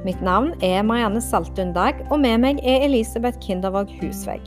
Mitt navn er Marianne Saltun Dag, og med meg er Elisabeth Kindervåg Husvegg.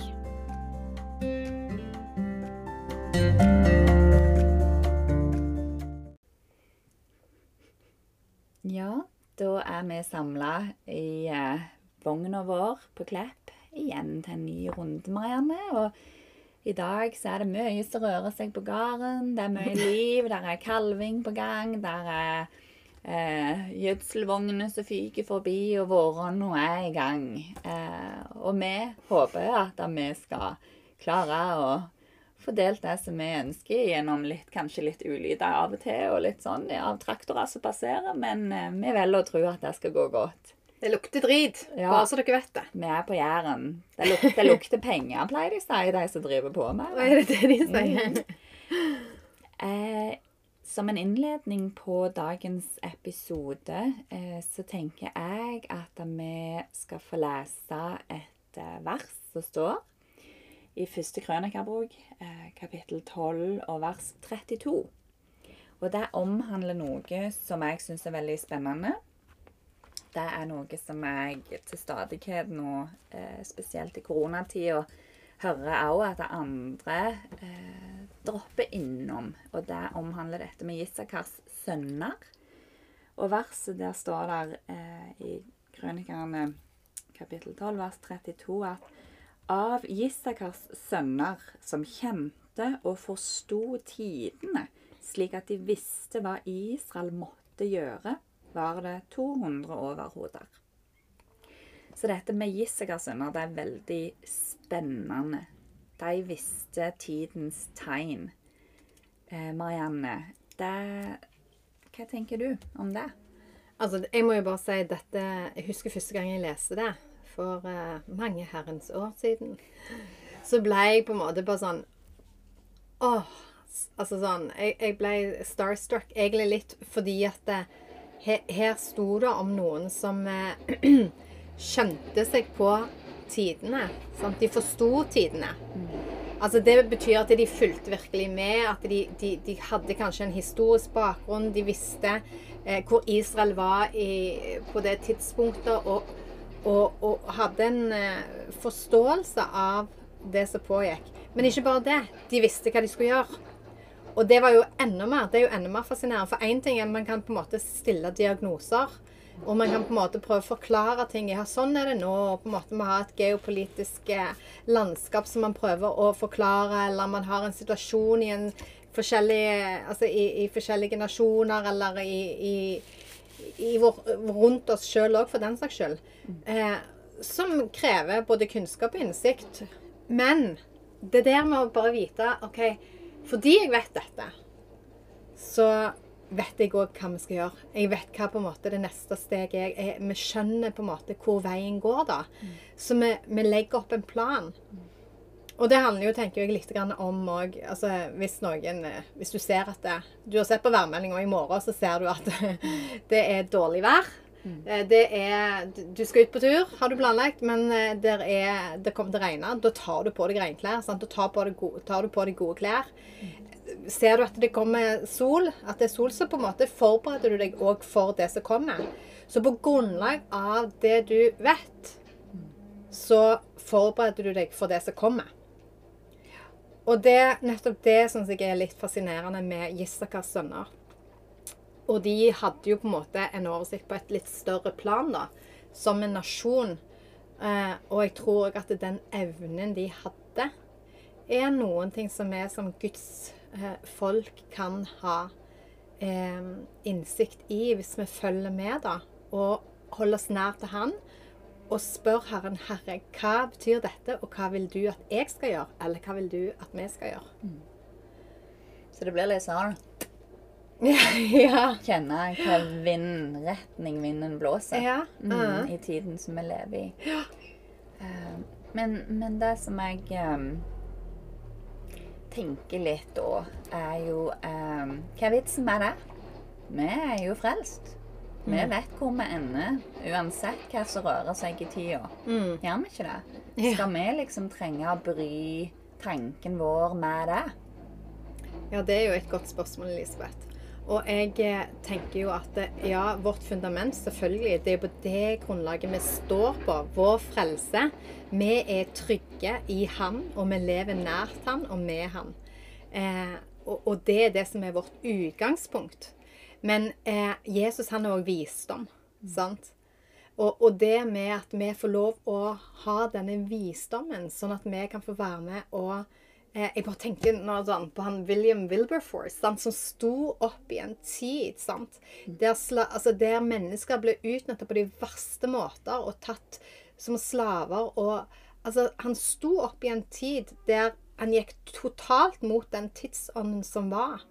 Ja, da er vi samla i eh, vogna vår på Klepp igjen til en ny runde, Marianne. Og i dag så er det mye som rører seg på gården. Det er mye liv. Der er kalving på gang. Der er eh, gjødselvogner som fyker forbi, og våronna er i gang. Eh, og vi håper at vi skal klare å få delt det som vi ønsker, gjennom litt, kanskje litt ulyder av og til, og litt sånn ja, av traktorer som passerer, men eh, vi velger å tro at det skal gå godt. Det lukter drit, Ja. bare så dere vet det. Vi er på Jæren. Det lukter, det lukter penger, pleier de å si, de som driver på med Hva er det det de sier? Eh, som en innledning på dagens episode, eh, så tenker jeg at vi skal få lese et eh, vers som står i første krønikabok, eh, kapittel 12 og vers 32. Og det omhandler noe som jeg syns er veldig spennende. Det er noe som jeg til stadighet nå, spesielt i koronatida, hører òg at andre eh, dropper innom. Og det omhandler dette med Issakars sønner. Og verset der står der eh, i Krønikerne kapittel 12 vers 32 at av Issakars sønner som kjente og forsto tidene, slik at de visste hva Israel måtte gjøre, var det 200 overhoder. Så dette med Issakars sønner, det er veldig spennende. De visste tidens tegn. Eh, Marianne, det, hva tenker du om det? Altså, jeg må jo bare si dette Jeg husker første gang jeg leste det, for eh, mange herrens år siden. Så ble jeg på en måte bare sånn Åh. Altså sånn Jeg, jeg ble starstruck egentlig litt fordi at det, her, her sto det om noen som eh, skjønte seg på tidene. Sant? De forsto tidene. Altså Det betyr at de fulgte virkelig med, at de, de, de hadde kanskje en historisk bakgrunn. De visste eh, hvor Israel var i, på det tidspunktet, og, og, og hadde en eh, forståelse av det som pågikk. Men ikke bare det. De visste hva de skulle gjøre. Og det var jo enda mer, det er jo enda mer fascinerende. For én ting er at man kan på en måte stille diagnoser. Og man kan på en måte prøve å forklare ting. Ja, sånn er det nå. og på en måte Man har et geopolitisk eh, landskap som man prøver å forklare, eller man har en situasjon i en forskjellige, altså i, i forskjellige nasjoner, eller i, i, i vår, rundt oss sjøl òg, for den saks skyld. Eh, som krever både kunnskap og innsikt. Men det der med å bare vite OK, fordi jeg vet dette, så vet jeg òg hva vi skal gjøre. Jeg vet hva på en måte det neste steget er. Jeg, vi skjønner på en måte hvor veien går, da. Så vi, vi legger opp en plan. Og det handler jo, tenker jeg, litt om òg altså, hvis eh, Hvis du ser at det, Du har sett på værmeldinga i morgen, så ser du at det er dårlig vær. Mm. Det er Du skal ut på tur, har du planlagt, men eh, er, det kommer til å regne. Da tar du på deg regnklær. Sant? Da tar, på deg gode, tar du på deg gode klær. Ser du at det kommer sol, at det er sol, så på en måte forbereder du deg òg for det som kommer. Så på grunnlag av det du vet, så forbereder du deg for det som kommer. Og det, nettopp det syns jeg er litt fascinerende med Issakars sønner. Og de hadde jo på en måte en oversikt på et litt større plan, da, som en nasjon. Eh, og jeg tror òg at den evnen de hadde, er noen ting som er som Guds folk kan ha eh, innsikt i hvis vi følger med, da. Og holder oss nær til Han. Og spør Herren, Herre, hva betyr dette, og hva vil du at jeg skal gjøre? Eller hva vil du at vi skal gjøre? Så det blir litt sånn ja. Kjenne hva vind, retning vinden blåser Ja. mm, Mhm. i tiden som vi lever i. Eh, Men, men det som jeg ehm, tenker litt da, er jo um, Hva er vitsen med det? Vi er jo frelst. Vi Mm. vet hvor vi ender, uansett hva som rører seg i tida. Mm. Gjør vi ikke det? Ja. Skal vi liksom trenge å bry tanken vår med det? Ja, det er jo et godt spørsmål, Elisabeth. Og jeg eh, tenker jo at eh, ja, vårt fundament, selvfølgelig, det er på det grunnlaget vi står på. Vår frelse. Vi er trygge i Han, og vi lever nært Han og med Han. Eh, og, og det er det som er vårt utgangspunkt. Men eh, Jesus han er òg visdom. sant? Og, og det med at vi får lov å ha denne visdommen, sånn at vi kan få være med og eh, Jeg bare tenker nå sånn på han William Wilberforce, sant, som sto opp i en tid sant, der, sla, altså, der mennesker ble utnyttet på de verste måter og tatt som slaver. og altså, Han sto opp i en tid der han gikk totalt mot den tidsånden som var.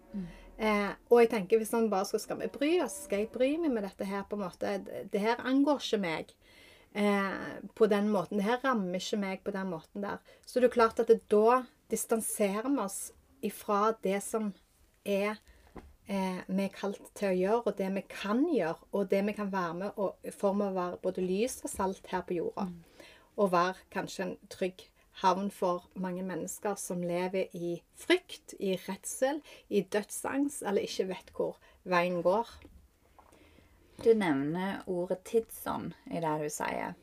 Eh, og jeg tenker hvis han bare skal, skal vi bry oss, skal jeg bry meg med dette her på en måte, det, her angår ikke meg eh, på den måten, det her rammer ikke meg på den måten der. Så det er klart at det, da distanserer vi oss ifra det som er eh, vi er kalt til å gjøre, og det vi kan gjøre, og det vi kan være med og, i form av å være både lys og salt her på jorda. Og være kanskje en trygg havn for mange mennesker som lever i frykt, i redsel, i dødsangst, eller ikke vet hvor veien går. Du nevner ordet tidsånd i det du sier.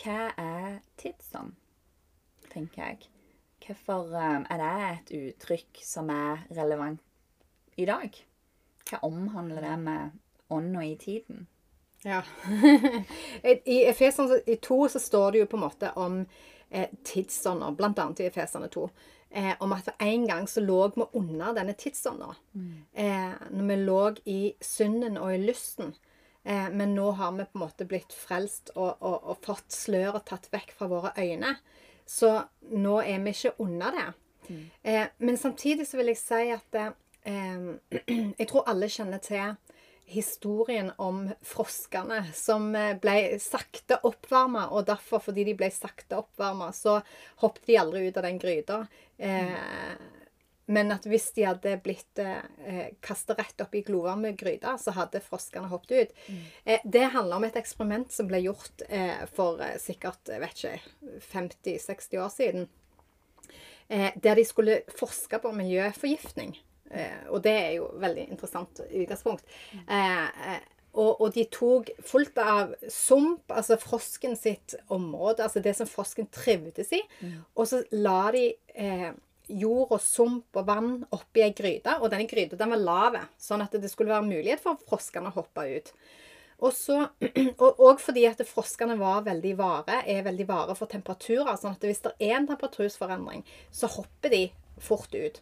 Hva er tidsånd, tenker jeg. Hvorfor um, er det et uttrykk som er relevant i dag? Hva omhandler det med ånda i tiden? Ja. I Efesene i 2 så står det jo på en måte om eh, tidsånder, annet i Efesene 2. Eh, om at for en gang så lå vi under denne tidsånda. Eh, når vi lå i synden og i lysten. Eh, men nå har vi på en måte blitt frelst og, og, og fått sløret tatt vekk fra våre øyne. Så nå er vi ikke under det. Eh, men samtidig så vil jeg si at eh, jeg tror alle kjenner til historien om froskene som eh, ble sakte oppvarma, og derfor, fordi de ble sakte oppvarma, så hoppet de aldri ut av den gryta. Eh, men at hvis de hadde blitt eh, kasta rett opp i glovarme gryter, så hadde froskene hoppet ut. Eh, det handler om et eksperiment som ble gjort eh, for eh, sikkert jeg vet ikke, 50-60 år siden. Eh, der de skulle forske på miljøforgiftning. Eh, og det er jo veldig interessant utgangspunkt. Eh, eh, og, og de tok fullt av sump, altså frosken sitt område, altså det som frosken trivdes i, og så la de eh, jord og sump og vann oppi ei gryte, og denne gryta den var lav, sånn at det skulle være mulighet for froskene å hoppe ut. Og så, og, og fordi at froskene var veldig vare, er veldig vare for temperaturer. sånn at hvis det er en temperatursforandring, så hopper de fort ut.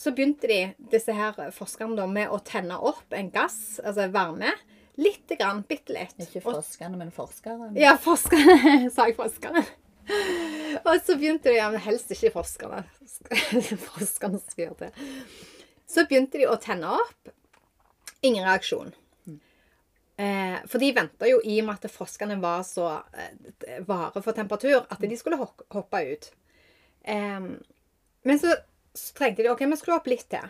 Så begynte de, disse her forskerne da, med å tenne opp en gass, altså varme. Lite grann, bitte litt. Ikke forskerne, men forskere. ja, forskerne. Sa jeg forskerne? Og så begynte de, ja, men helst ikke forskerne. Forskerne skal gjøre det. Så begynte de å tenne opp. Ingen reaksjon. Eh, for de venta jo i og med at froskene var så eh, vare for temperatur, at de skulle hoppe ut. Eh, men så, så tenkte de ok, vi skulle opp litt til.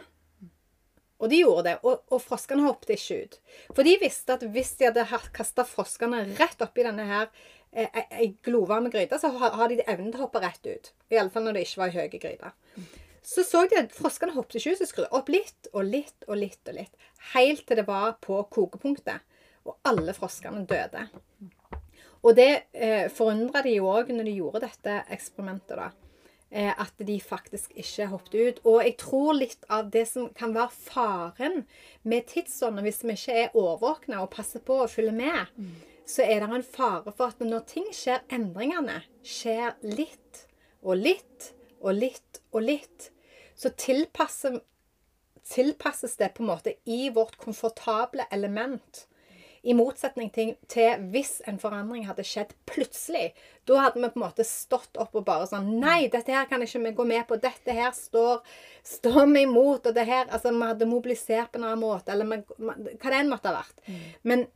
Og de gjorde det, og, og froskene hoppet ikke ut. For de visste at hvis de hadde kasta froskene rett oppi denne her eh, ei- gryte, så har, de evnen til å hoppe rett ut. Iallfall når det ikke var ei høy gryte. Så så de at froskene hoppet ikke ut, så skrudde opp litt og litt og litt. og litt, Helt til det var på kokepunktet. Og alle froskene døde. Og det eh, forundra de jo òg når de gjorde dette eksperimentet. da at de faktisk ikke hoppet ut. Og jeg tror litt av det som kan være faren med tidsånden, hvis vi ikke er årvåkne og passer på å følger med, så er det en fare for at når ting skjer, endringene skjer litt og litt og litt og litt, så tilpasser, tilpasses det på en måte i vårt komfortable element. I motsetning til, til hvis en forandring hadde skjedd plutselig. Da hadde vi på en måte stått opp og bare sånn Nei, dette her kan ikke vi gå med på. Dette her står, står vi imot. Og det her Altså, vi hadde mobilisert på en annen måte. Eller vi, hva det enn måtte ha vært. Men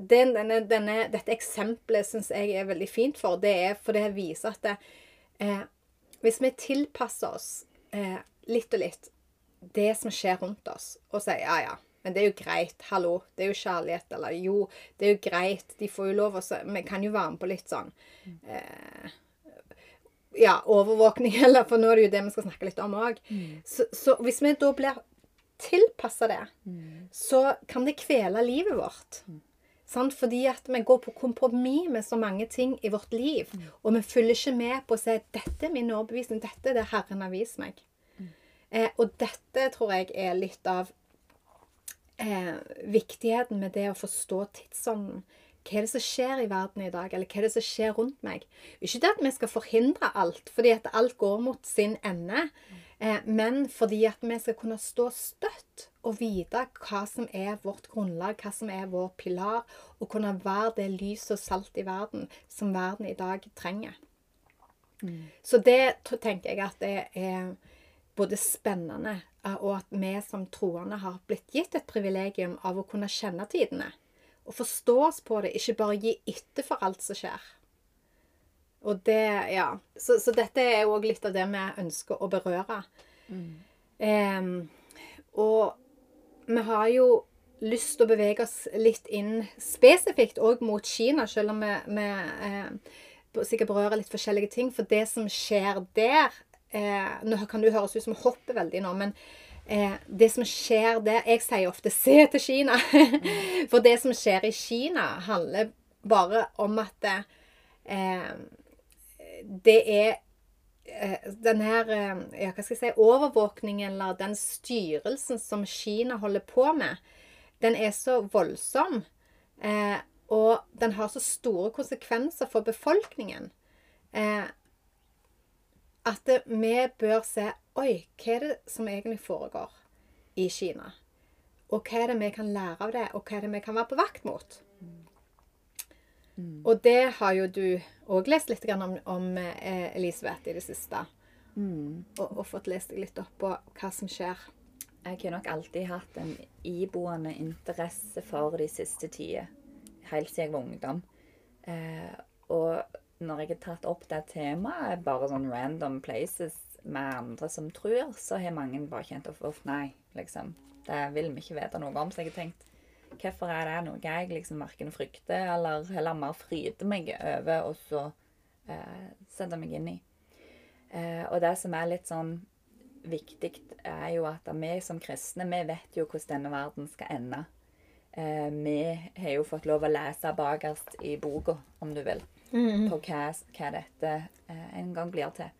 den, denne, denne, dette eksempelet syns jeg er veldig fint for. Det er for det viser at det, eh, hvis vi tilpasser oss eh, litt og litt det som skjer rundt oss, og sier ja, ja, men det er jo greit, hallo, det er jo kjærlighet, eller jo, det er jo greit, de får jo lov å Vi kan jo være med på litt sånn eh, Ja, overvåkning, eller For nå er det jo det vi skal snakke litt om òg. Mm. Så, så hvis vi da blir tilpassa det, Mm. så kan det kvele livet vårt. Sant? Fordi at vi går på kompromiss med så mange ting i vårt liv. Og vi følger ikke med på å si 'Dette er min overbevisning. Dette er det Herren har vist meg'. Eh, og dette tror jeg er litt av eh, viktigheten med det å forstå tidsånden. Hva er det som skjer i verden i dag, eller hva er det som skjer rundt meg? Ikke det at vi skal forhindre alt, fordi at alt går mot sin ende, eh, men fordi at vi skal kunne stå støtt og vite hva som er vårt grunnlag, hva som er vår pilar, og kunne være det lys og salt i verden som verden i dag trenger. Så det tenker jeg at det er både spennende, og at vi som troende har blitt gitt et privilegium av å kunne kjenne tidene. Og forstå oss på det, ikke bare gi etter for alt som skjer. Og det, ja. Så, så dette er òg litt av det vi ønsker å berøre. Em, og vi har jo lyst til å bevege oss litt inn spesifikt òg mot Kina, selv om vi, vi eh, sikkert berører litt forskjellige ting. For det som skjer der eh, Nå kan det høres ut som hopper veldig nå, men eh, det som skjer der Jeg sier ofte 'se til Kina'. for det som skjer i Kina, handler bare om at eh, det er eh, den her eh, ja, hva skal jeg si, overvåkningen eller den styrelsen som Kina holder på med, den er så voldsom. Eh, og den har så store konsekvenser for befolkningen. Eh, at vi bør se Oi, hva er det som egentlig foregår i Kina? Og hva er det vi kan lære av det, og hva er det vi kan være på vakt mot? Og det har jo du òg lest litt om, om eh, Elisabeth i det siste. Mm. Og, og fått lest deg litt opp på hva som skjer. Jeg har nok alltid hatt en iboende interesse for de siste tider. Helt siden jeg var ungdom. Eh, og jeg har tatt opp det temaet, bare sånn random places med andre som tror, så har mange bare kjent at uff, nei, liksom. Det vil vi ikke vite noe om. Så jeg har tenkt hvorfor er det noe jeg liksom verken frykter eller heller mer fryder meg over og så eh, setter meg inn i. Eh, og det som er litt sånn viktig, er jo at vi som kristne, vi vet jo hvordan denne verden skal ende. Eh, vi har jo fått lov å lese bakerst i boka, om du vil, på hva, hva dette eh, en gang blir til.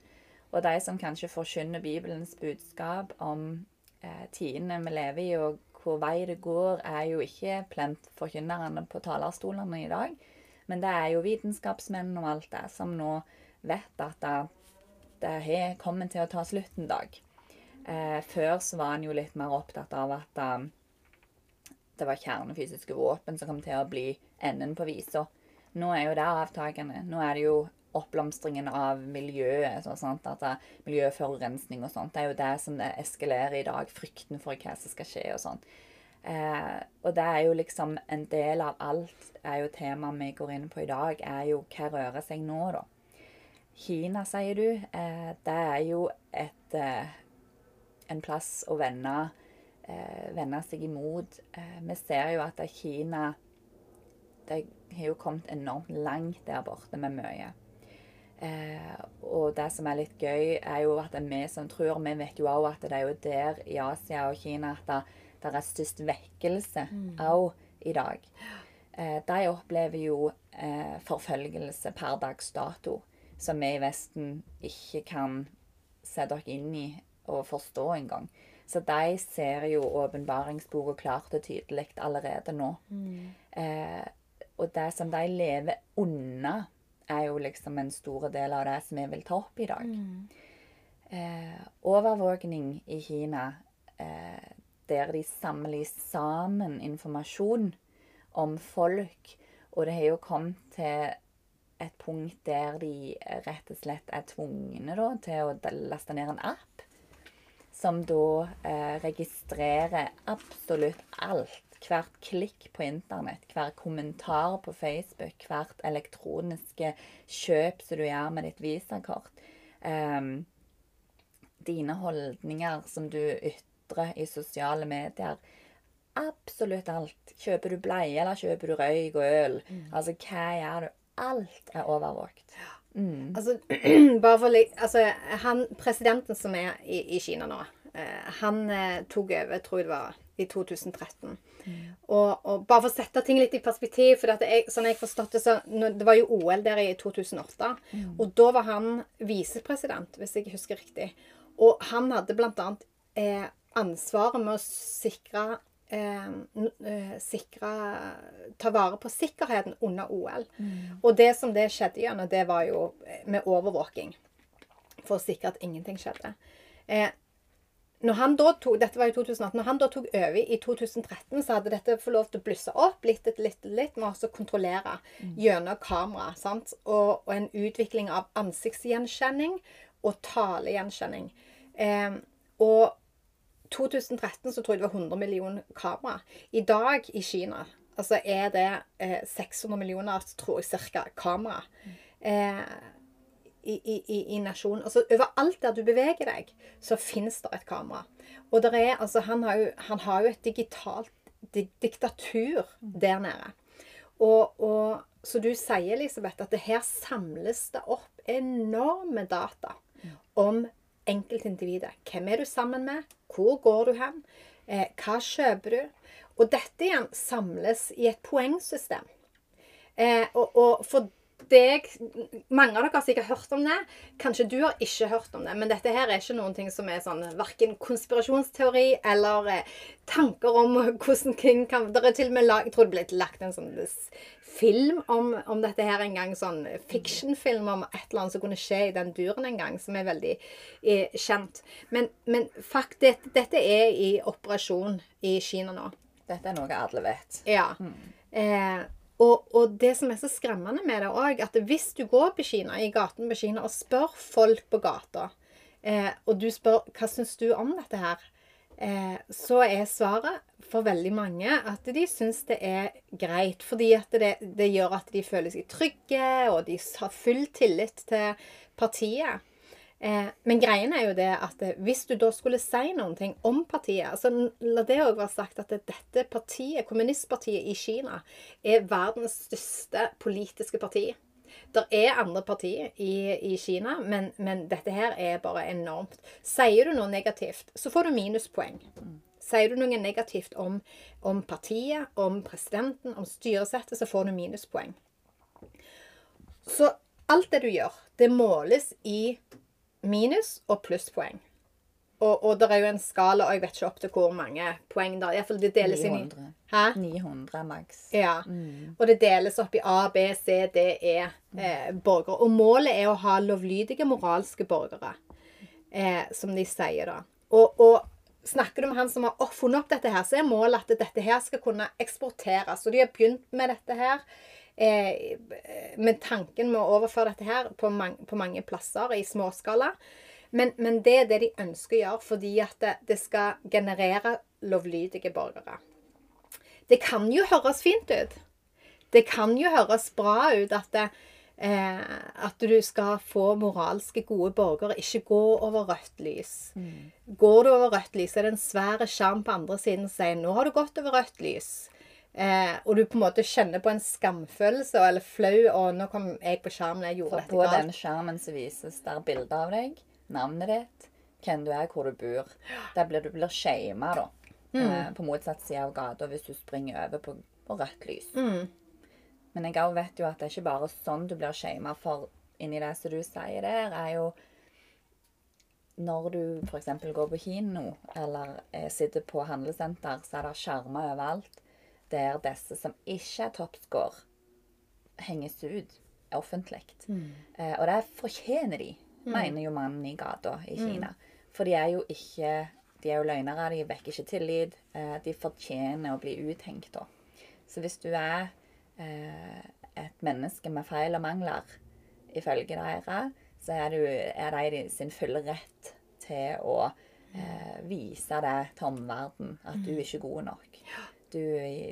Og de som kanskje forkynner Bibelens budskap om eh, tidene vi lever i, og hvor vei det går, er jo ikke plent forkynnerne på talerstolene i dag. Men det er jo vitenskapsmenn og alt det som nå vet at det, det har kommet til å ta slutt en dag. Eh, før så var han jo litt mer opptatt av at eh, det var kjernefysiske våpen som kom til å bli enden på visa. Nå er jo det avtakende. Nå er det jo oppblomstringen av miljøet. Så, sant? At det, miljøforurensning og sånt. Det er jo det som det eskalerer i dag. Frykten for hva som skal skje og sånn. Eh, og det er jo liksom en del av alt er jo temaet vi går inn på i dag, er jo hva rører seg nå, da. Kina, sier du. Eh, det er jo et, eh, en plass å vende, eh, vende seg imot. Eh, vi ser jo at Kina Det har jo kommet enormt langt der borte med mye. Eh, og det som er litt gøy, er jo at vi som tror Vi vet jo òg at det er jo der i Asia og Kina at det, det er størst vekkelse òg i dag. Eh, de opplever jo eh, forfølgelse per dags dato, som vi i Vesten ikke kan sette oss inn i og forstå engang. Så de ser jo åpenbaringsboka klart og tydelig allerede nå. Eh, og det som de lever unna, er jo liksom en stor del av det som vi vil ta opp i dag. Eh, overvåkning i Kina, eh, der de samler sammen informasjon om folk, og det har jo kommet til et punkt der de rett og slett er tvungne da, til å laste ned en app som da eh, registrerer absolutt alt hvert klikk på internett, hver kommentar på Facebook, hvert elektroniske kjøp som du gjør med ditt visakort, Um, dine holdninger som du ytrer i sosiale medier Absolutt alt. Kjøper du bleie, eller kjøper du røyk og øl? Altså, hva gjør du? Alt er overvåket. Mm. Altså, bare for Altså, han presidenten som er i, i Kina nå, eh, han eh, tok over, tror jeg det var, i 2013. Og, og bare for å sette ting litt i perspektiv, for jeg, sånn jeg forstått det, så Det var jo OL der i 2008, og da var han visepresident, hvis jeg husker riktig. Og han hadde annet eh, ansvaret med å sikre eh, eh, sikre Ta vare på sikkerheten under OL. Og det som det skjedde gjennom, det var jo eh, med overvåking. For å sikre at ingenting skjedde. Eh, når han da tok, dette var i 2018, når han da tok over i 2013, så hadde dette fått lov til å blusse opp litt etter litt, litt med også kontrollere gjennom kamera. sant? Og, og en utvikling av ansiktsgjenkjenning og talegjenkjenning. Eh, og 2013 så tror jeg det var 100 millioner kamera. I dag i Kina altså er det eh, 600 millioner, tror jeg, cirka, kamera. Eh, i, i, i, nasjonen. Altså overalt der du beveger deg, så fins det et kamera. Og er, altså, han, har jo, han har jo et digitalt di diktatur der nede. Og, og, så du sier, Elisabeth, at det her samles det opp enorme data om enkeltindividet. Hvem er du sammen med? Hvor går du hen? Eh, hva kjøper du? Og dette igjen samles i et poengsystem. Eh, og, og for deg Mange av dere har sikkert hørt om det. Kanskje du har ikke hørt om det. Men dette her er ikke noen ting som er sånn verken konspirasjonsteori eller eh, tanker om hvordan ting kan Det er til og med lag, Jeg tror det ble lagt en sånn film om, om dette her en gang. Sånn fiction-film om et eller annet som kunne skje i den duren en gang, som er veldig eh, kjent. Men, men fakt, dette, dette er i operasjon i Kina nå. Dette er noe alle vet. Ja. Eh, og, og det som er så skremmende med det òg, at hvis du går på Kina, i gaten på Kina og spør folk på gata, eh, og du spør hva syns du om dette her, eh, så er svaret for veldig mange at de syns det er greit. Fordi at det, det gjør at de føler seg trygge, og de har full tillit til partiet. Eh, men greien er jo det at eh, hvis du da skulle si noen ting om partiet altså La det òg være sagt at dette partiet, kommunistpartiet i Kina, er verdens største politiske parti. Det er andre partier i, i Kina, men, men dette her er bare enormt. Sier du noe negativt, så får du minuspoeng. Sier du noe negativt om, om partiet, om presidenten, om styresettet, så får du minuspoeng. Så alt det du gjør, det måles i minus- og plusspoeng. Og, og det er jo en skala, og jeg vet ikke opp til hvor mange poeng det er. Iallfall det deles inn i 900. Hæ? 900 maks. Ja. Og det deles opp i A, B, C, D, E eh, borgere. Og målet er å ha lovlydige moralske borgere, eh, som de sier da. Og, og snakker du med han som har funnet opp dette her, så er målet at dette her skal kunne eksporteres. Og de har begynt med dette her. Eh, med tanken med å overføre dette her på, man, på mange plasser i småskala. Men, men det er det de ønsker å gjøre fordi at det, det skal generere lovlydige borgere. Det kan jo høres fint ut. Det kan jo høres bra ut at, det, eh, at du skal få moralske, gode borgere. Ikke gå over rødt lys. Går du over rødt lys, er det en svær skjerm på andre siden som sier 'nå har du gått over rødt lys'. Eh, og du på en måte kjenner på en skamfølelse eller flau Og nå kom jeg på skjermen, jeg gjorde dette på galt'. den skjermen så vises der bilde av deg, navnet ditt, hvem du er, hvor du bor. Der blir du blir shama, da. Eh, på motsatt side av gata hvis du springer over på, på rødt lys. Mm. Men jeg òg vet jo at det er ikke bare sånn du blir shama, for inni det som du sier der, er jo når du f.eks. går på kino eller eh, sitter på handlesenter, så er det skjermer overalt der disse som ikke er toppscore, henges ut offentlig. Eh, og det fortjener de, mener jo mannen i gata i Kina. For de er jo ikke De er jo løgnere, de vekker ikke tillit. Eh, de fortjener å bli uthengt, da. Så hvis du er eh, et menneske med feil og mangler, ifølge deres, så er, du, er de i sin fulle rett til å eh, vise det til omverdenen at du er ikke god nok. Du,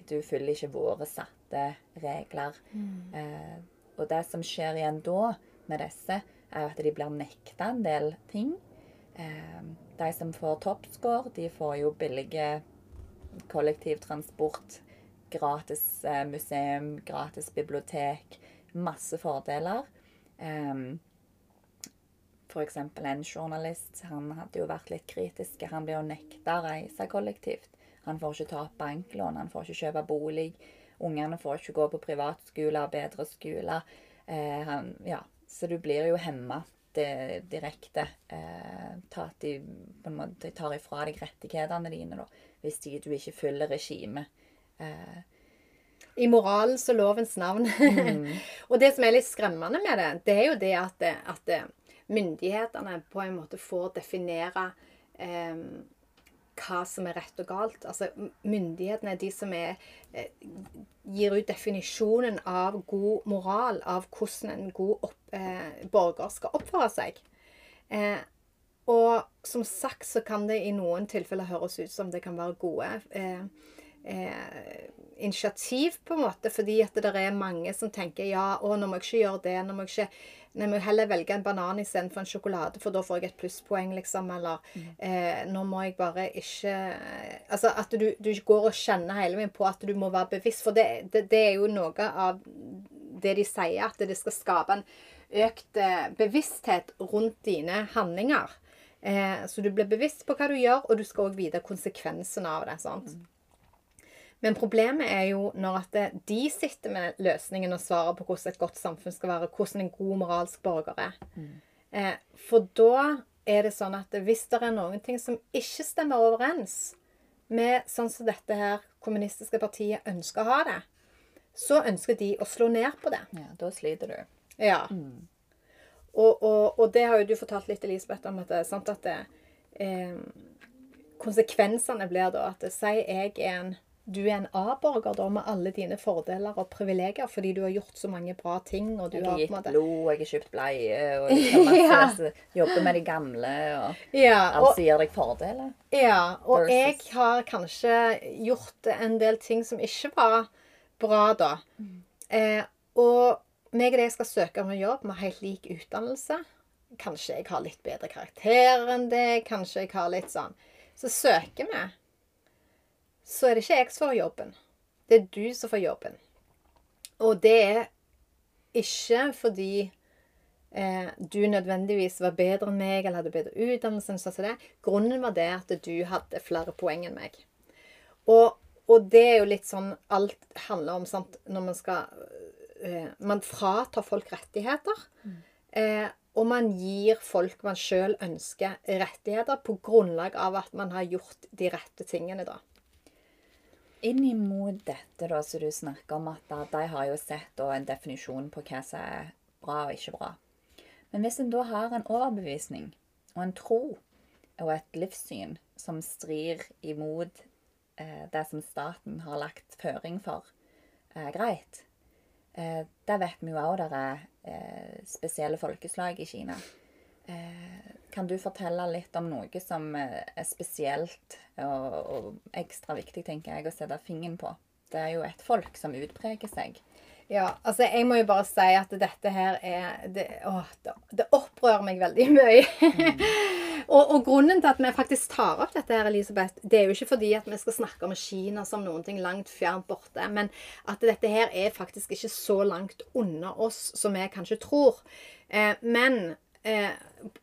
du følger ikke våre satte regler. Eh, og det som skjer igjen da med disse, er at de blir nekta en del ting. Eh, de som får toppscore, de får jo billige kollektivtransport, gratis eh, museum, gratis bibliotek. Masse fordeler. Um, for eksempel en journalist han hadde jo vært litt kritisk. Han ble jo nekta å reise kollektivt. Han får ikke ta opp banklån, han får ikke kjøpe bolig. Ungene får ikke gå på privatskoler bedre skoler. Eh, han, ja. Så du blir jo hemma direkte. Eh, ta at de på en måte tar ifra deg rettighetene dine da, hvis de, du ikke følger regimet. Eh, i moralens og lovens navn. Mm. og det som er litt skremmende med det, det er jo det at, at myndighetene på en måte får definere eh, hva som er rett og galt. Altså, Myndighetene er de som er, eh, gir ut definisjonen av god moral, av hvordan en god opp, eh, borger skal oppføre seg. Eh, og som sagt så kan det i noen tilfeller høres ut som det kan være gode eh, eh, initiativ, på en måte, fordi at det er mange som tenker ja, å, nå må jeg ikke gjøre det. nå må jeg ikke nå må heller velge en banan istedenfor en sjokolade, for da får jeg et plusspoeng, liksom. Eller mm. eh, nå må jeg bare ikke Altså at du, du går og kjenner hele veien på at du må være bevisst. For det, det, det, er jo noe av det de sier, at det skal skape en økt eh, bevissthet rundt dine handlinger. Eh, så du blir bevisst på hva du gjør, og du skal òg vite konsekvensen av det. sant? Mm. Men problemet er jo når at de sitter med løsningen og svarer på hvordan et godt samfunn skal være, hvordan en god moralsk borger er. Mm. Eh, for da er det sånn at hvis det er noen ting som ikke stemmer overens med sånn som dette her kommunistiske partiet ønsker å ha det, så ønsker de å slå ned på det. Ja, Da sliter du. Ja. Mm. Og, og, og, det har jo du fortalt litt, Elisabeth, om at, det, sant, at det, eh, konsekvensene blir da at si jeg er en du er en A-borger da med alle dine fordeler og privilegier fordi du har gjort så mange bra ting. og du jeg har gitt måte... blod, jeg har kjøpt bleie, og jeg masse, ja. jobber med de gamle. og ja, Alt som gir deg fordeler. Ja, og versus... jeg har kanskje gjort en del ting som ikke var bra da. Mm. Eh, og meg og deg skal søke om en jobb med helt lik utdannelse. Kanskje jeg har litt bedre karakter enn deg, Kanskje jeg har litt sånn. Så søker vi så er det ikke jeg som får jobben. Det er du som får jobben. Og det er ikke fordi eh, du nødvendigvis var bedre enn meg eller hadde bedre utdannelse. enn sånn det. Grunnen var det at du hadde flere poeng enn meg. Og, og det er jo litt sånn alt handler om sant, når man skal eh, Man fratar folk rettigheter. Mm. Eh, og man gir folk man sjøl ønsker, rettigheter på grunnlag av at man har gjort de rette tingene. da. Inn imot dette da, som du snakker om, at de har jo sett da, en definisjon på hva som er bra og ikke bra. Men hvis en da har en overbevisning og en tro og et livssyn som strir imot eh, det som staten har lagt føring for, eh, greit. Eh, det vet vi jo òg det er eh, spesielle folkeslag i Kina. Eh, kan du fortelle litt om noe som eh, er spesielt og, og ekstra viktig, tenker jeg, å sette fingeren på? Det er jo et folk som utpreger seg. Ja, altså jeg må jo bare si at dette her er Det, å, det opprører meg veldig mye. Mm. og, og, grunnen til at vi faktisk tar opp dette, her, Elisabeth, det er jo ikke fordi at vi skal snakke om Kina som noen ting langt fjernt borte, men at dette her er faktisk ikke så langt unna oss som vi kanskje tror. Eh, men eh,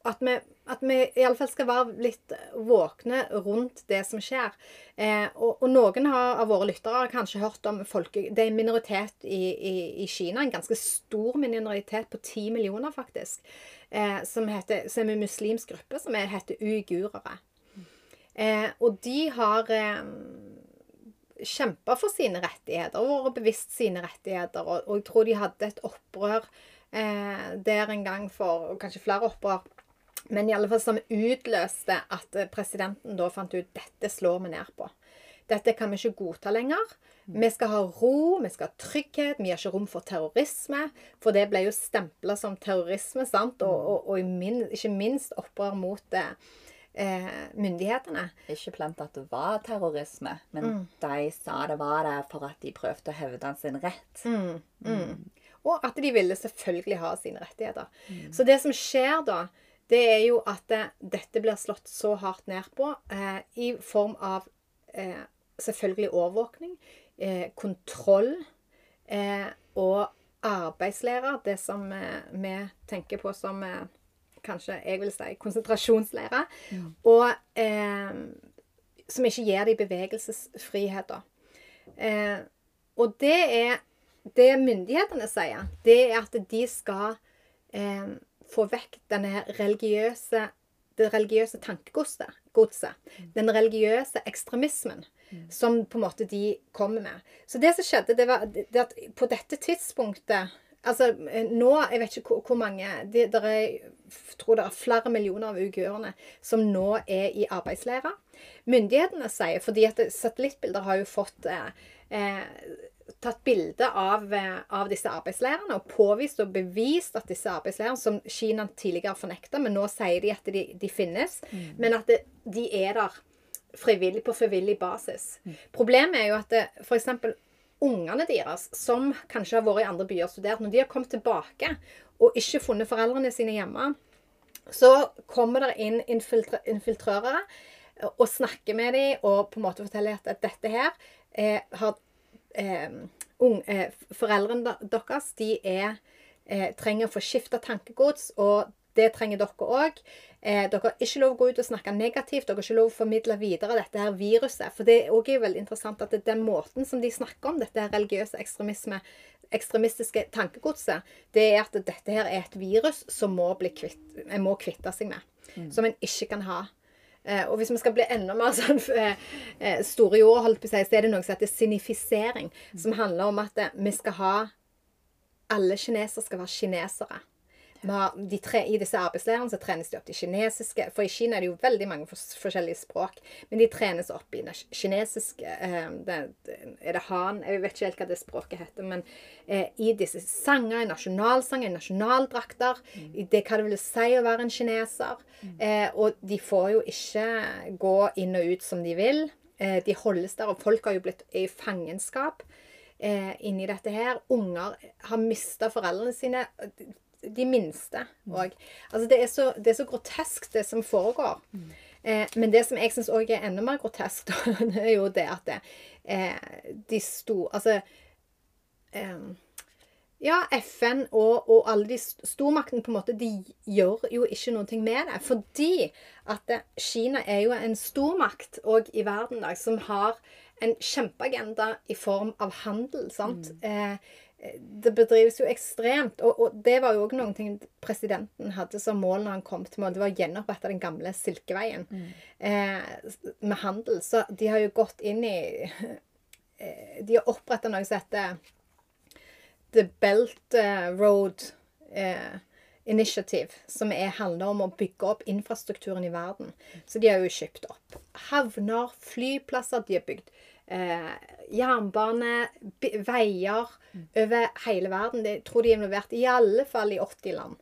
at vi at vi iallfall skal være litt våkne rundt det som skjer. Eh, og, og, noen har, av våre lyttere har kanskje hørt om folke... Det er en minoritet i, i, i, Kina, en ganske stor minoritet på ti millioner, faktisk, eh, som, heter, som, er en muslimsk gruppe, som er, heter uigurere. Eh, og de har eh, kjempa for sine rettigheter og vært bevisst sine rettigheter. Og, og, jeg tror de hadde et opprør eh, der en gang for kanskje flere opprør men i alle fall som utløste at eh, presidenten da fant ut dette slår vi ned på. Dette kan vi ikke godta lenger. Vi skal ha ro, vi skal ha trygghet, vi har ikke rom for terrorisme. For det ble jo stempla som terrorisme, sant? og, og, og min, ikke minst opprør mot det, eh, myndighetene. Ikke blant at det var terrorisme, men de sa det var det for at de prøvde å hevde sin rett. Og at de ville selvfølgelig ha sine rettigheter. Så det som skjer da, det er jo at det, dette blir slått så hardt ned på eh, i form av eh, selvfølgelig overvåkning, eh, kontroll eh, og arbeidslærer. Det som eh, vi tenker på som eh, kanskje jeg vil si konsentrasjonslære. Og eh, som ikke gir de bevegelsesfriheter. Eh, og det er det myndighetene sier, det er at de skal eh, få vekk religiøse det religiøse tankegodset. godset, Den religiøse ekstremismen som på en måte de kommer med. Så det som skjedde, det var det at på dette tidspunktet Altså nå Jeg vet ikke hvor, hvor mange det, der er, Jeg tror det er flere millioner av uigurene som nå er i arbeidsleirer. Myndighetene sier Fordi at satellittbilder har jo fått eh, eh, tatt bilde av, eh, av disse arbeidsleirene og påvist og bevist at disse arbeidsleirene, som Kina tidligere fornekta, men nå sier de at de, de finnes, men at det, de er der frivillig, på frivillig basis. Problemet er jo at f.eks. for eksempel ungene deres, som kanskje har vært i andre byer og studert, når de har kommet tilbake og ikke funnet foreldrene sine hjemme, så kommer det inn infiltr infiltrørere og snakker med dem og på en måte forteller at dette her eh, har eh, ung, eh, Foreldrene deres de er, eh, trenger å få skifta tankegods, og det trenger dere òg. Eh, dere har ikke lov å gå ut og snakke negativt. Dere har ikke lov å formidle videre dette her viruset. For det er også veldig interessant at det er den måten som de snakker om dette her religiøse ekstremisme, ekstremistiske tankegodset, det er at dette her er et virus som må bli kvitt, en må kvitte seg med. Som en ikke kan ha. Eh, og hvis vi skal bli enda mer sånn eh, eh, store i ordet, holdt på å så er det noe som heter sinifisering. Som handler om at vi skal ha Alle kinesere skal være kinesere. Har, de tre, I disse arbeidsleirene så trenes de opp de kinesiske For i Kina er det jo veldig mange for, forskjellige språk. Men de trenes opp i det kinesiske eh, det, Er det han? Jeg vet ikke helt hva det språket heter. Men eh, i disse sanger, i nasjonalsanger, i nasjonaldrakter. I det hva det vil si å være en kineser. Eh, og de får jo ikke gå inn og ut som de vil. Eh, de holdes der, og folk har jo blitt i fangenskap eh, inni dette her. Unger har mista foreldrene sine. De minste òg. Altså, det, er så, det er så grotesk, det som foregår. Eh, men det som jeg syns òg er enda mer grotesk, det er jo det at det, eh, de store Altså eh, ja, FN og, og alle de st- stormaktene på en måte, de gjør jo ikke noe med det. Fordi at Kina er jo en stormakt òg i verden i dag som har en kjempeagenda i form av handel. sant? Eh, det bedrives jo ekstremt. Og, og det var jo òg noen ting presidenten hadde som mål når han kom til mål. Det var å gjenopprette den gamle Silkeveien eh, med handel. Så de har jo gått inn i eh, De har oppretta noe som heter The Belt eh, Road eh, Initiative, som er, handler om å bygge opp infrastrukturen i verden. Så de har jo kjøpt opp havner, flyplasser, de har bygd eh, jernbane, veier over hele verden. Det, jeg tror de er involvert i alle fall i 80 land.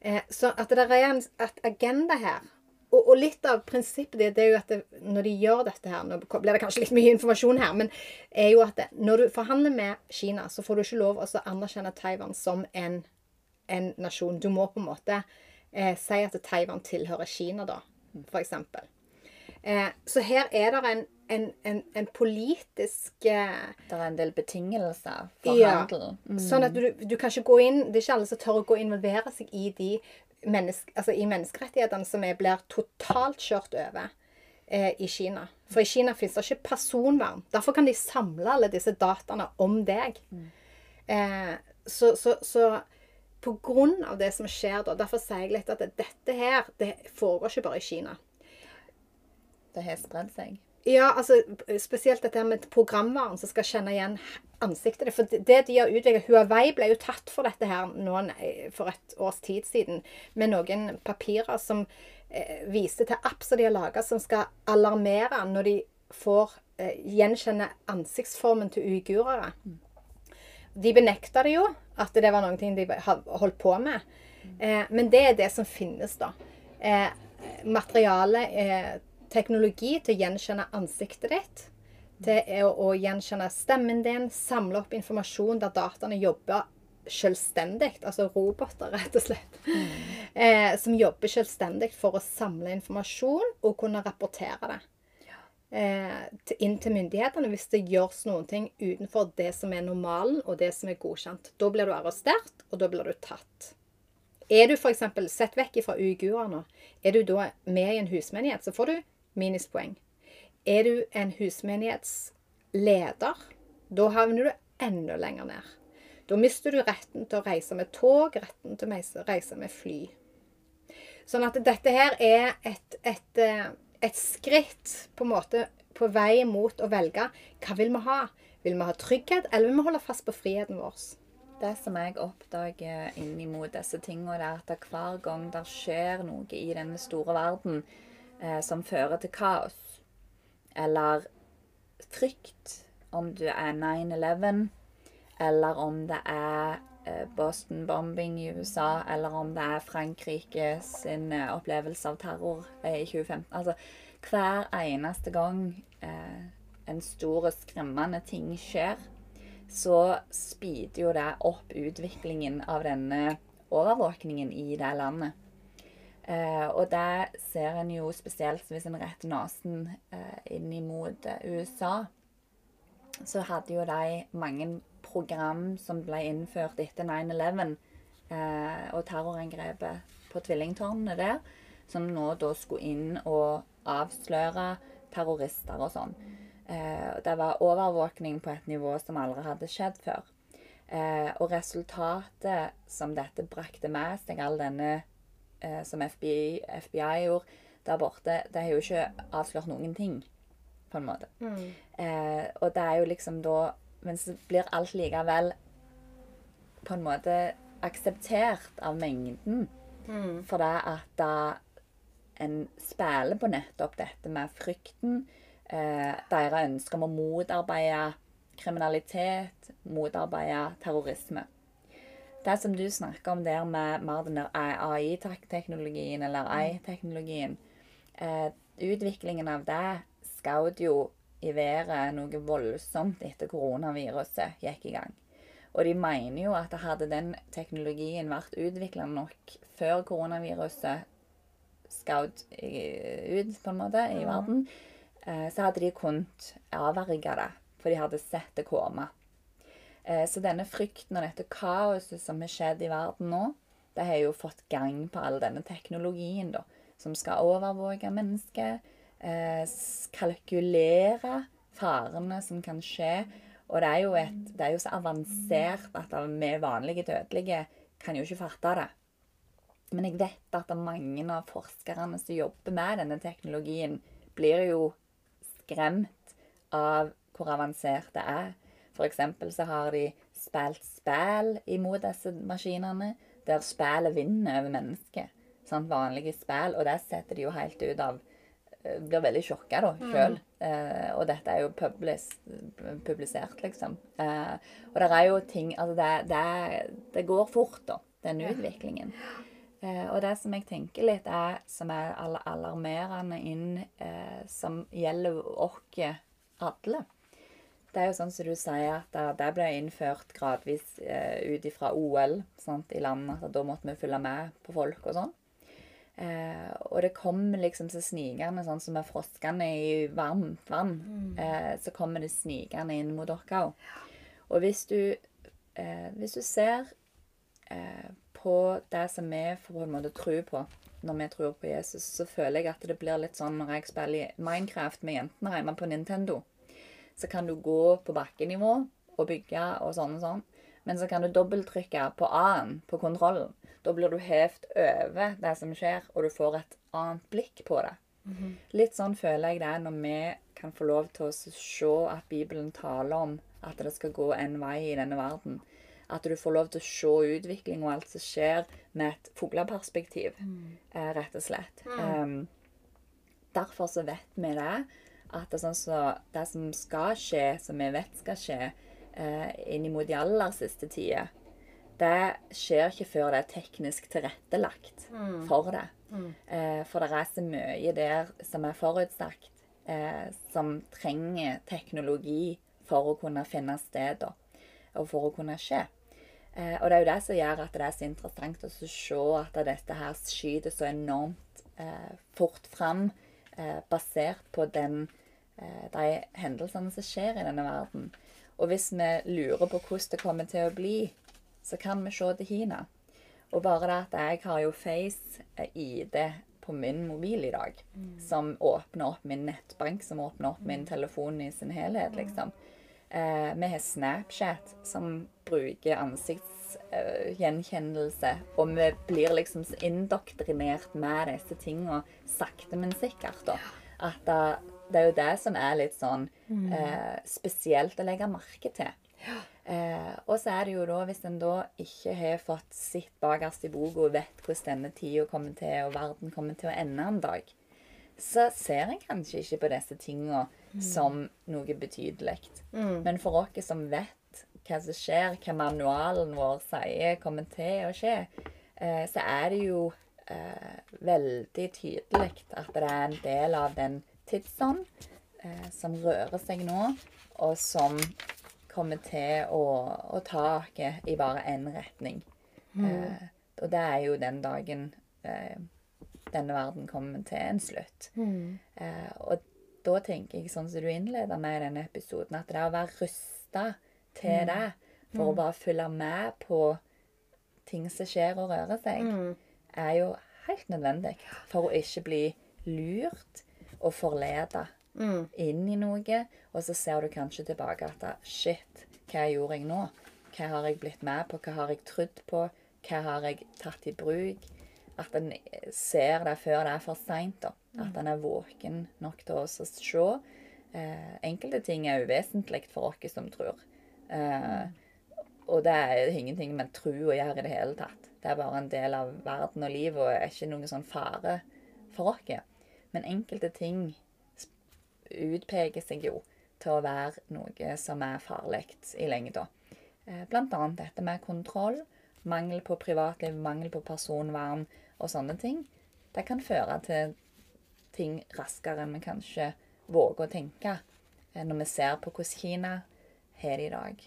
Eh, så at det er en agenda her. Og, og litt av prinsippet det, det er jo at det, når de gjør dette her Nå blir det kanskje litt mye informasjon her, men er jo at det, når du forhandler med Kina, så får du ikke lov å anerkjenne Taiwan som en, en nasjon. Du må på en måte eh, si at Taiwan tilhører Kina, da, eksempel. Eh, så her er det en, en, en, en politisk eh, Det er en del betingelser for Ja. handel. Sånn at du, du kan ikke gå inn Det er ikke alle som tør å gå og involvere seg i de menneske, altså i menneskerettighetene som er, blir totalt kjørt over eh, i Kina. For i Kina fins det ikke personvern. Derfor kan de samle alle disse dataene om deg. Eh, så, så, så på grunn av det som skjer da, derfor sier jeg litt at dette her det foregår ikke bare i Kina. Det har spredd seg. Ja, altså spesielt dette med programvaren som skal kjenne igjen ansiktet. For det- de har utviklet Huawei ble jo tatt for dette her nå for et års tid siden med noen papirer som eh, viste til app som de har laga som skal alarmere når de får eh, gjenkjenne ansiktsformen til uigurere. De benekta det jo, at det var noe de har holdt på med. Eh, men det er det som finnes, da. Eh, materialet eh, teknologi til å gjenkjenne ansiktet ditt. Til å, å gjenkjenne stemmen din, samle opp informasjon der dataene jobber selvstendig. Altså roboter, rett og slett. Eh, som jobber selvstendig for å samle informasjon og kunne rapportere det. Eh, til, inn til myndighetene hvis det gjøres noen ting utenfor det som er normalen og det som er godkjent. Da blir du arrestert, og da blir du tatt. Er du f.eks. sett vekk fra uigurene, er du da med i en husmenighet, så får du minuspoeng. Er du en husmenighetsleder, da havner du enda lenger ned. Da mister du retten til å reise med tog, retten til å reise med fly. Sånn at dette her er et, et, eh, et skritt på måte på vei mot å velge hva vil vi ha. Vil vi ha trygghet, eller vil vi holde fast på friheten vår? Det som jeg oppdager innimot disse tingene, er at hver gang det skjer noe i denne store verden eh, som fører til kaos, eller frykt, om du er 9-11 eller om det er eh, Boston bombing i USA, eller om det er Frankrike sin eh, opplevelse av terror eh, i 2015. Altså, hver eneste gang eh, en stor og skremmende ting skjer, så speeder jo det opp utviklingen av denne overvåkningen i det landet. Eh, og det ser en jo spesielt hvis en retter nesen eh, inn mot USA. Så hadde jo de mange program som ble innført etter 9-11 eh, og terrorangrepet på tvillingtårnene der, som nå da skulle inn og avsløre terrorister og sånn. Eh, det var overvåkning på et nivå som aldri hadde skjedd før. Eh, og resultatet som dette brakte med seg, all denne eh, som FBI, FBI, gjorde der borte, det har jo ikke avslørt noen ting, på en måte. Mm. Eh, og det er jo liksom da men så blir alt likevel på en måte akseptert av mengden. Mm. For det at da en spiller på nettopp dette med frykten, eh, deres ønske om å motarbeide kriminalitet, motarbeide terrorisme. Det som du snakker om der med mer den der AI-teknologien, eller mm. AI-teknologien eh, Utviklingen av det skal jo i været noe voldsomt etter koronaviruset gikk i gang. Og de mener jo at hadde den teknologien vært utvikla nok før koronaviruset skjøt ut på en måte i verden, eh, så hadde de kunnet avverge det. For de hadde sett det komme. Eh, så denne frykten og dette kaoset som har skjedd i verden nå, det har jo fått gang på all denne teknologien da, som skal overvåke mennesker eh, kalkulere farene som kan skje. Og det er jo, et, det er jo så avansert at vi vanlige dødelige kan jo ikke fatte det. Men jeg vet at mange av forskerne som jobber med denne teknologien, blir jo skremt av hvor avansert det er. Eksempel så har de spilt spill imot disse maskinene, der spillet vinner over mennesket. Sånn vanlige spill. Og det setter de jo helt ut av Eh, blir veldig sjokka da, sjøl. Mm. Eh, og dette er jo publis, publisert, liksom. Eh, og det er jo ting Altså, det, det, det går fort, da, den utviklingen. Eh, og det som jeg tenker litt, er som er alarmerende inn, eh, som gjelder oss alle. Det er jo sånn som du sier, at det, ble innført gradvis eh, ut ifra OL sant, i landet. At da måtte vi følge med på folk og sånn. Eh, og det kommer liksom så snikende, sånn som med froskene i varmt vann. Mm. Eh, så kommer det snikende inn mot dere òg. Og hvis du, eh, hvis du ser eh, på det som vi får på en måte tro på når vi tror på Jesus, så føler jeg at det blir litt sånn når jeg spiller Minecraft med jentene hjemme på Nintendo. Så kan du gå på bakkenivå og bygge og sånn og sånn. Men så kan du dobbelttrykke på A-en på kontrollen. Da blir du hevt over det som skjer, og du får et annet blikk på det. Mm -hmm. Litt sånn føler jeg det er når vi kan få lov til å se at Bibelen taler om at det skal gå en vei i denne verden. At du får lov til å se utvikling og alt som skjer, med et fugleperspektiv, mm. eh, rett og slett. Mm. Um, derfor så vet vi det. At det, sånn så, det som skal skje, som vi vet skal skje, eh, innimot de aller siste tider, det skjer ikke før det er teknisk tilrettelagt mm. for det. Eh, for det er så mye der som er forutsagt, eh, som trenger teknologi for å kunne finne sted, da, og for å kunne skje. Eh, og det er jo det som gjør at det er så interessant å se at dette her skyter så enormt eh, fort fram, eh, basert på den, de hendelsene som skjer i denne verden. Og hvis vi lurer på hvordan det kommer til å bli, så kan vi se til Kina. Og bare det at jeg har jo Face-ID på min mobil i dag, som åpner opp min nettbank, som åpner opp min telefon i sin helhet, liksom. Eh, vi har Snapchat, som bruker ansiktsgjenkjennelse. og vi blir liksom så indoktrinert med disse tingene sakte, men sikkert. da. At da, det er jo det som er litt sånn eh, spesielt å legge merke til. Eh, og så er det jo da, hvis en da ikke har fått sitt bakerst i boka og vet hvordan denne tida kommer til, og verden kommer til å ende en dag, så ser en kanskje ikke på disse tingene som noe betydelig. Men for oss som vet hva som skjer, hva manualen vår sier kommer til å skje, eh, så er det jo eh, veldig tydelig at det er en del av den tidsånd eh, som rører seg nå, og som kommer til å, å ta oss i bare én retning. Eh, og det er jo den dagen eh, denne verden kommer til en slutt. Eh, og da tenker jeg, sånn som du innleder med i denne episoden, at det å være rusta til det, for å bare følge med på ting som skjer og rører seg, er jo helt nødvendig for å ikke bli lurt og mm. inn i noe, og så ser du kanskje tilbake at shit, hva gjorde jeg nå? Hva har jeg blitt med på? Hva har jeg trodd på? Hva har jeg tatt i bruk? At en ser det før det er for seint. At en er våken nok til å se. Eh, enkelte ting er uvesentlig for oss som tror. Eh, og det er ingenting med tro å gjøre i det hele tatt. Det er bare en del av verden og livet og er ikke noen sånn fare for oss. Men enkelte ting utpeker seg jo til å være noe som er farlig i lengda. Bl.a. Blant annet dette med kontroll, mangel på privatliv, mangel på personvern og sånne ting. Det kan føre til ting raskere enn vi kanskje våger å tenke eh, når vi ser på hvordan Kina har det i dag.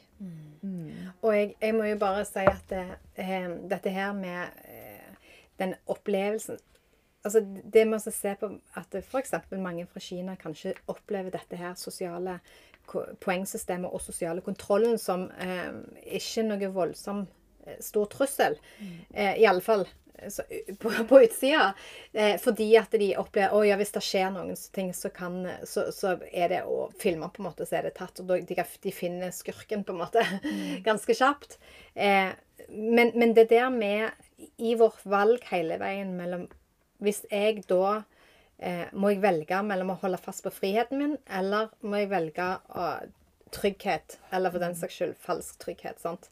Og jeg, jeg må jo bare si at det, eh, dette her med eh, den opplevelsen Altså det med å se på at f.eks. mange fra Kina kanskje opplever dette her sosiale poengsystemet og sosiale kontrollen som eh, ikke noe voldsom eh, stor trussel. Eh, I alle fall på, på utsida. Eh, fordi at de opplever at ja, hvis det skjer noen ting, så, kan, så, så er det å filme, på en måte, så er det tatt. Og de, de finner skurken, på en måte, ganske kjapt. Eh, men, men det der med i vårt valg hele veien mellom Hvis jeg da eh, Må jeg velge mellom å holde fast på friheten min, eller må jeg velge å, trygghet? Eller for den saks skyld falsk trygghet. sant?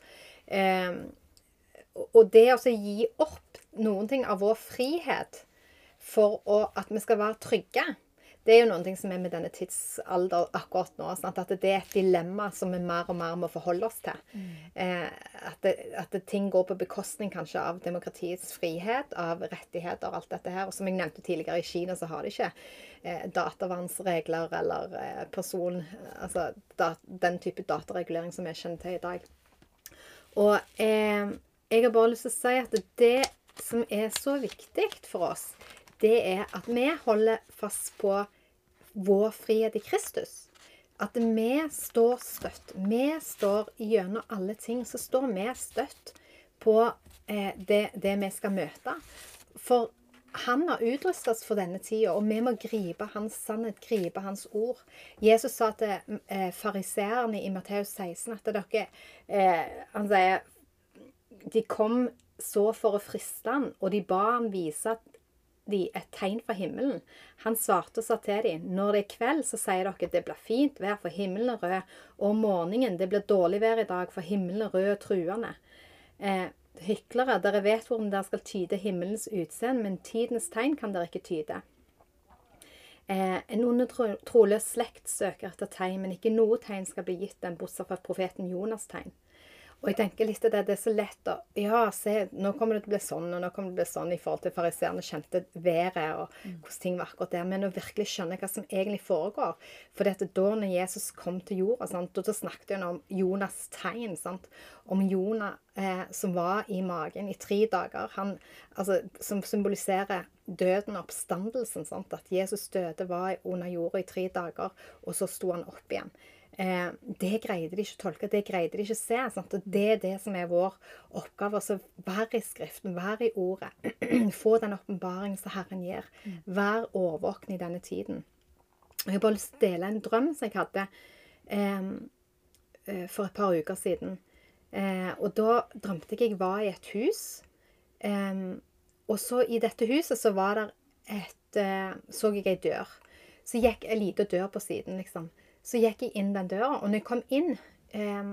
Eh, og det å gi opp noen ting av vår frihet for å, at vi skal være trygge, det er jo noen ting som er med denne tidsalder akkurat nå. Sånn at det er et dilemma som vi mer og mer må forholde oss til. Eh, at, det, at det, ting går på bekostning kanskje av demokratiets frihet, av rettigheter og alt dette her. Og som jeg nevnte tidligere, i Kina så har de ikke eh, datavernsregler eller eh, person... Altså dat, den type dataregulering som vi kjenner til i dag. Og eh, jeg har bare lyst til å si at det som er så viktig for oss, det er at vi holder fast på vår frihet i Kristus. At vi står støtt. Vi står gjennom alle ting, så står vi støtt på eh, det, det vi skal møte. For han har utrustet oss for denne tida, og vi må gripe hans sannhet, gripe hans ord. Jesus sa til eh, fariseerne i Matteus 16 at dere eh, Han sier de kom så for å friste han, og de ba han vise de et tegn fra himmelen. Han svarte og sa til dem, når det er kveld, så sier dere det blir fint vær, for himmelen er rød, og om morgenen det blir dårlig vær i dag, for himmelen er rød og truende. Eh, hyklere, dere vet hvordan dere skal tyde himmelens utseende, men tidens tegn kan dere ikke tyde. Eh, en onde tro, troløs slekt søker etter tegn, men ikke noe tegn skal bli gitt dem, bortsett fra profeten Jonas' tegn. Og jeg tenker litt at det, det er så lett å Ja, se, nå kommer det til å bli sånn, og nå kommer det til å bli sånn i forhold til fariseerne kjente været og hvordan ting var akkurat der. Men å virkelig skjønne hva som egentlig foregår. For da når Jesus kom til jorda, sant, og da snakket han om Jonas' tegn. Sant, om Jonah eh, som var i magen i tre dager. Han, altså, som symboliserer døden og oppstandelsen. Sant, at Jesus døde, var under jorda i tre dager, og så sto han opp igjen. Eh, det greide de ikke å tolke, det greide de ikke å se. Sant? Og det er det som er vår oppgave. Så vær i Skriften, vær i Ordet. Få den åpenbaringen som Herren gir. Vær årvåken i denne tiden. Jeg har bare lyst til å dele en drøm som jeg hadde eh, for et par uker siden. Eh, og da drømte jeg jeg var i et hus. Og så i dette huset så var det et eh, Så jeg ei dør. Så gikk ei lita dør på siden, liksom. Så gikk jeg inn den døra, og når jeg kom inn eh,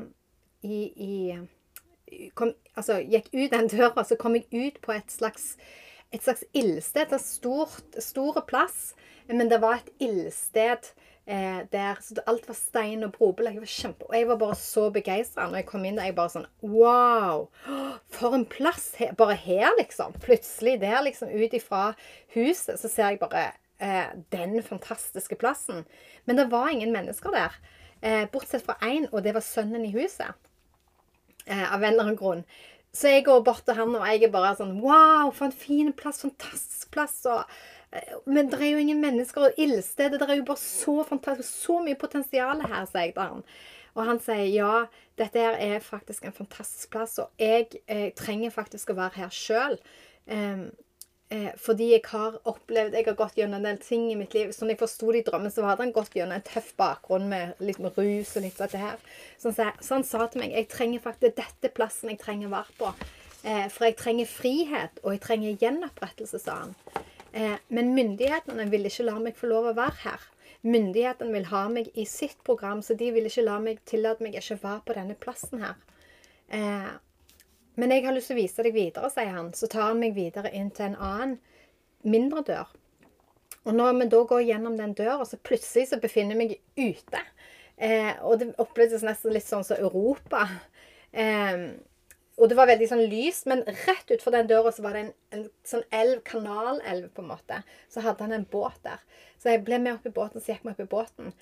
i, i kom, Altså gikk ut den døra, så kom jeg ut på et slags et slags ildsted. Et stort, store plass. Men det var et ildsted eh, der. Så alt var stein og brobelegg. Og jeg var bare så begeistra når jeg kom inn der. Jeg bare sånn Wow! For en plass! Her, bare her, liksom. Plutselig der, liksom. Ut ifra huset så ser jeg bare eh, den fantastiske plassen. Men det var ingen mennesker der. Eh, bortsett fra én, og det var sønnen i huset. Eh, av en eller annen grunn. Så jeg går bort til han, og jeg er bare sånn Wow, for en fin plass. Fantastisk plass. Og, eh, men det er jo ingen mennesker. Og ildstedet Det er jo bare så fantastisk. Så mye potensial her, sier jeg til han. Og han sier ja, dette her er faktisk en fantastisk plass, og jeg, jeg eh, trenger faktisk å være her sjøl. Eh, fordi jeg har opplevd Jeg har gått gjennom en del ting i mitt liv. Sånn jeg forsto det i drømmen, så hadde han gått gjennom en tøff bakgrunn med litt med rus og litt dette her. Så han, så han sa til meg jeg trenger faktisk dette plassen jeg trenger å være på. Eh, for jeg trenger frihet, og jeg trenger gjenopprettelse, sa han. Eh, men myndighetene vil ikke la meg få lov å være her. Myndighetene vil ha meg i sitt program, så de vil ikke la meg tillate meg ikke å være på denne plassen her. Eh, men jeg har lyst til å vise deg videre, sier han. Så tar han meg videre inn til en annen, mindre dør. Og når vi da går gjennom den døra, så plutselig så befinner jeg meg ute. Eh, og det opplevdes nesten litt sånn som Europa. Eh, og det var veldig sånn lyst, men rett utfor den døra så var det en, en sånn elv, kanalelv, på en måte. Så hadde han en båt der. Så jeg ble med opp i båten, så gikk vi opp i båten.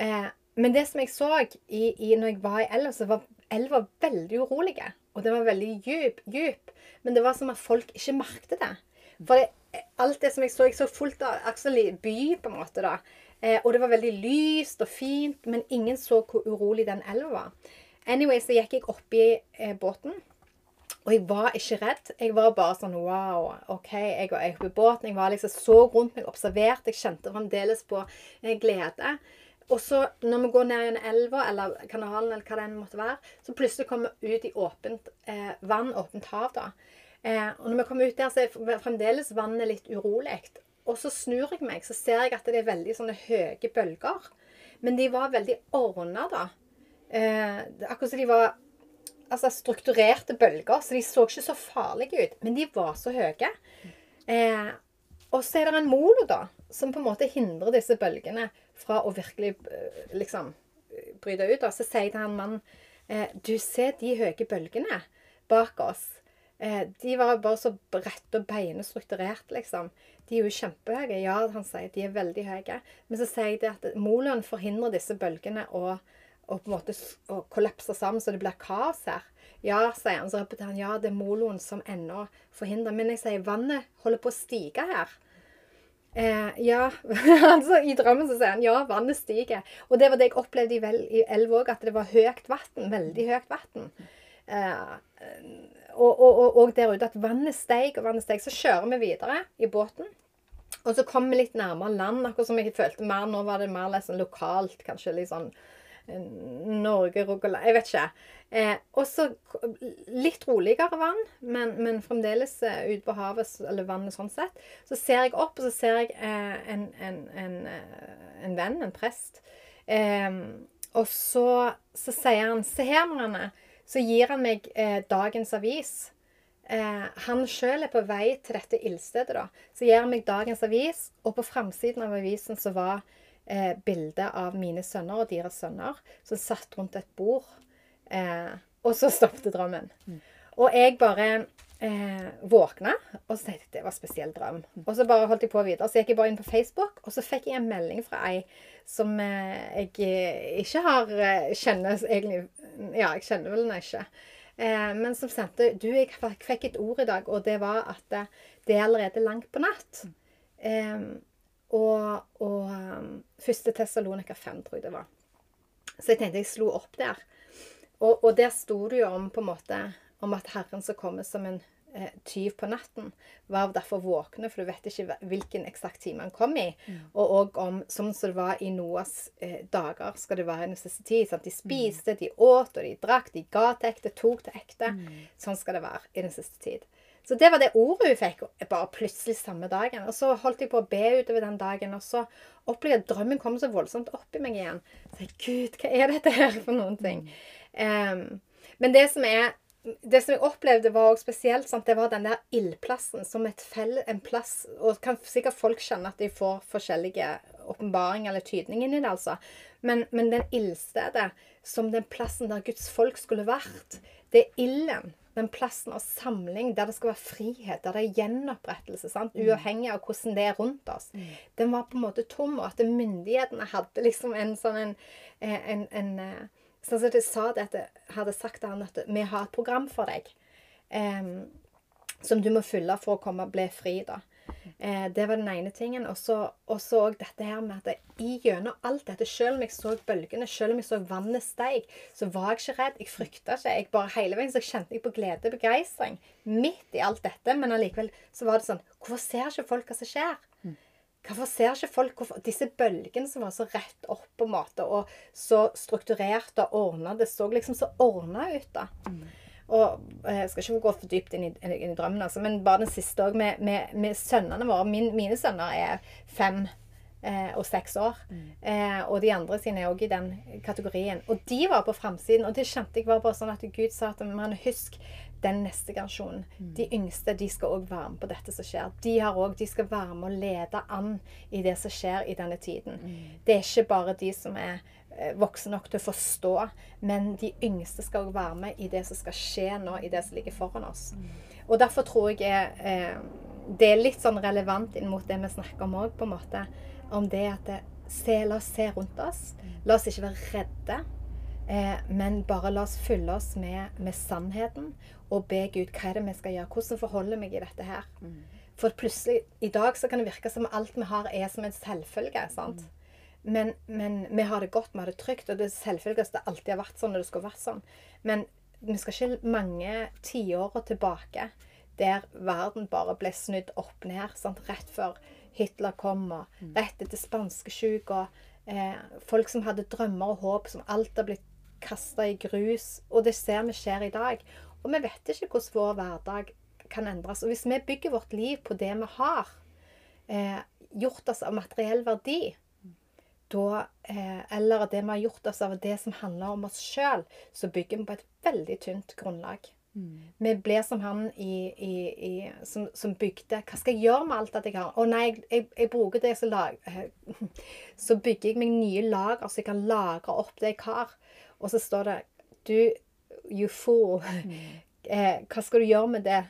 Eh, men det som jeg så i, i, når jeg var i elva, så var elva veldig urolige. Og den var veldig djup, djup. Men det var som at folk ikke merket det. For det, alt det som jeg så Jeg så fullt av actually, by, på en måte. da. Eh, og det var veldig lyst og fint, men ingen så hvor urolig den elva var. Anyway, så gikk jeg oppi eh, båten. Og jeg var ikke redd. Jeg var bare sånn Wow, OK. Jeg var oppe i båten. Jeg var liksom så rundt meg, observert. Jeg kjente fremdeles på eh, glede. Og så når vi går ned gjennom elva eller kanalen, eller hva det enn måtte være, så plutselig kommer vi ut i åpent eh, vann, åpent hav. da. Eh, og når vi kommer ut der, så er fremdeles vannet litt urolig. Og så snur jeg meg, så ser jeg at det er veldig sånne høye bølger. Men de var veldig ordna, da. Eh, akkurat som de var altså, strukturerte bølger, så de så ikke så farlige ut. Men de var så høye. Eh, og så er det en molo, da, som på en måte hindrer disse bølgene fra å virkelig eh, liksom bryte ut. Og så sier jeg til han mannen eh, Du ser de høye bølgene bak oss. Eh, de var bare så rette og beinestrukturert, liksom. De er jo kjempehøye. Ja, han sier de er veldig høye. Men så sier jeg det at moloen forhindrer disse bølgene å, å på en måte å kollapse sammen, så det blir kaos her. Ja, sier han. Så repeterer han ja, det er moloen som ennå forhindrer. Men jeg sier vannet holder på å stige her. Eh, ja. altså I drømmen så sier han ja, vannet stiger. Og det var det jeg opplevde i, vel, i elva òg, at det var høyt vann. Veldig høyt vann. Eh, og, og, og, og, der ute at vannet steg og vannet steg. Så kjører vi videre i båten. Og så kom vi litt nærmere land, akkurat som jeg følte mer Nå var det mer liksom lokalt, kanskje litt sånn Norge, Rogaland Jeg vet ikke. Eh, og så litt roligere vann, men, men fremdeles eh, ute på havet, eller vannet sånn sett. Så ser jeg opp, og så ser jeg eh, en, en, en, eh, en, venn, en prest. Eh, og så, så, sier han Se her, Marianne. Så gir han meg eh, dagens avis. han sjøl er på vei til dette ildstedet. da. Så gir han meg dagens avis, og på framsiden av avisen så var eh, bilde av mine sønner og deres sønner som satt rundt et bord. Eh, Og så stoppet drømmen. Og jeg bare eh, våkna, og så tenkte jeg det var en spesiell drøm. Og så bare holdt jeg på videre. Så gikk jeg bare inn på Facebook, og så fikk jeg en melding fra ei som eh, jeg eh, ikke har eh, kjenner egentlig Ja, jeg kjenner vel henne ikke. Eh, men som sendte Du, jeg fikk et ord i dag, og det var at det, er allerede langt på natt. Eh, og, og um, første Tessalonika 5, tror jeg det var. Så jeg tenkte jeg slo opp der. Og, og der sto det jo om på en måte om at Herren som kommer som en eh, tyv på natten, var derfor våkne, for du vet ikke hvilken eksakt time han kom i. Og òg om, sånn som det var i Noas eh, dager, skal det være i den siste tid. Sant? De spiste, de åt, og de drakk, de ga til ekte, tok til ekte. Sånn skal det være i den siste tid. Så det var det ordet hun fikk, bare plutselig samme dagen. Og så holdt jeg på å be utover den dagen, og så opplevde jeg at drømmen kom så voldsomt opp i meg igjen. Så jeg, Gud, hva er dette her for noen ting? Um, men det som er det som jeg opplevde var også spesielt, sant? det var den der ildplassen som et fell, en plass Og kan sikkert folk kjenne at de får forskjellige åpenbaringer eller tydning inn i det, altså. Men, men den ildstedet som den plassen der Guds folk skulle vært, det er ilden. Den plassen av samling der det skal være frihet, der det er gjenopprettelse. sant? Uavhengig av hvordan det er rundt oss. Den var på en måte tom, og at myndighetene hadde liksom en sånn en, en, en eh, Sånn som de sa det at hadde sagt til han at vi har et program for deg. um, som du må fylle for å komme bli fri, da. Eh, det var den ene tingen. Og så òg dette her med at jeg, i gjennom alt dette, selv om jeg så bølgene, selv om jeg så vannet steig, så var jeg ikke redd. Jeg frykta ikke. Jeg bare hele veien så kjente jeg på glede og begeistring midt i alt dette. Men allikevel så var det sånn Hvorfor ser ikke folk hva som skjer? Hvorfor ser ikke folk hvorfor, disse bølgene som var så rett opp på en måte, og så strukturert og ordna? Det så liksom så ordna ut, da. Og eh, Jeg skal ikke gå for dypt inn i, inn i drømmen, altså, men bare den siste òg, med, med, med sønnene våre. Min, mine sønner er fem eh, og seks år. Eh, og de andre sine er òg i den kategorien. Og de var på framsiden, og det kjente jeg var bare sånn at Gud sa at man husk den neste generasjonen. De yngste de skal òg være med på dette som skjer. De har også, de skal være med og lede an i det som skjer i denne tiden. Det er ikke bare de som er eh, voksne nok til å forstå, men de yngste skal være med i det som skal skje nå, i det som ligger foran oss. Og derfor tror jeg eh, det er litt sånn relevant inn mot det vi snakker om òg, på en måte. Om det at det, se, La oss se rundt oss. La oss ikke være redde. Eh, men bare la oss fylle oss med, med sannheten og be Gud hva er det vi skal gjøre. Hvordan forholder jeg meg i dette her? For plutselig, i dag så kan det virke som alt vi har, er som en selvfølge. sant? Men, men vi har det godt, vi har det trygt, og det selvfølgeligste alltid har vært sånn, og det skulle vært sånn. Men vi skal ikke mange tiåra tilbake der verden bare ble snudd opp ned. Sant? Rett før Hitler kom, og rett etter spanskesjuka. Eh, folk som hadde drømmer og håp, som alt har blitt kasta i grus. Og det ser vi skjer i dag. Og vi vet ikke hvordan vår hverdag kan endres. Og hvis vi bygger vårt liv på det vi har, eh, gjort oss av materiell verdi, da, eh, eller det vi har gjort oss av det som handler om oss sjøl, så bygger vi på et veldig tynt grunnlag. Vi blir som han i, i, i, som, som bygde Hva skal jeg gjøre med alt at jeg har? Å nei, jeg, jeg, jeg bruker det som lag... Så bygger jeg meg nye lager, så jeg kan lagre opp det jeg har. Og så står det Du, you fool. Eh, hva skal du gjøre med det?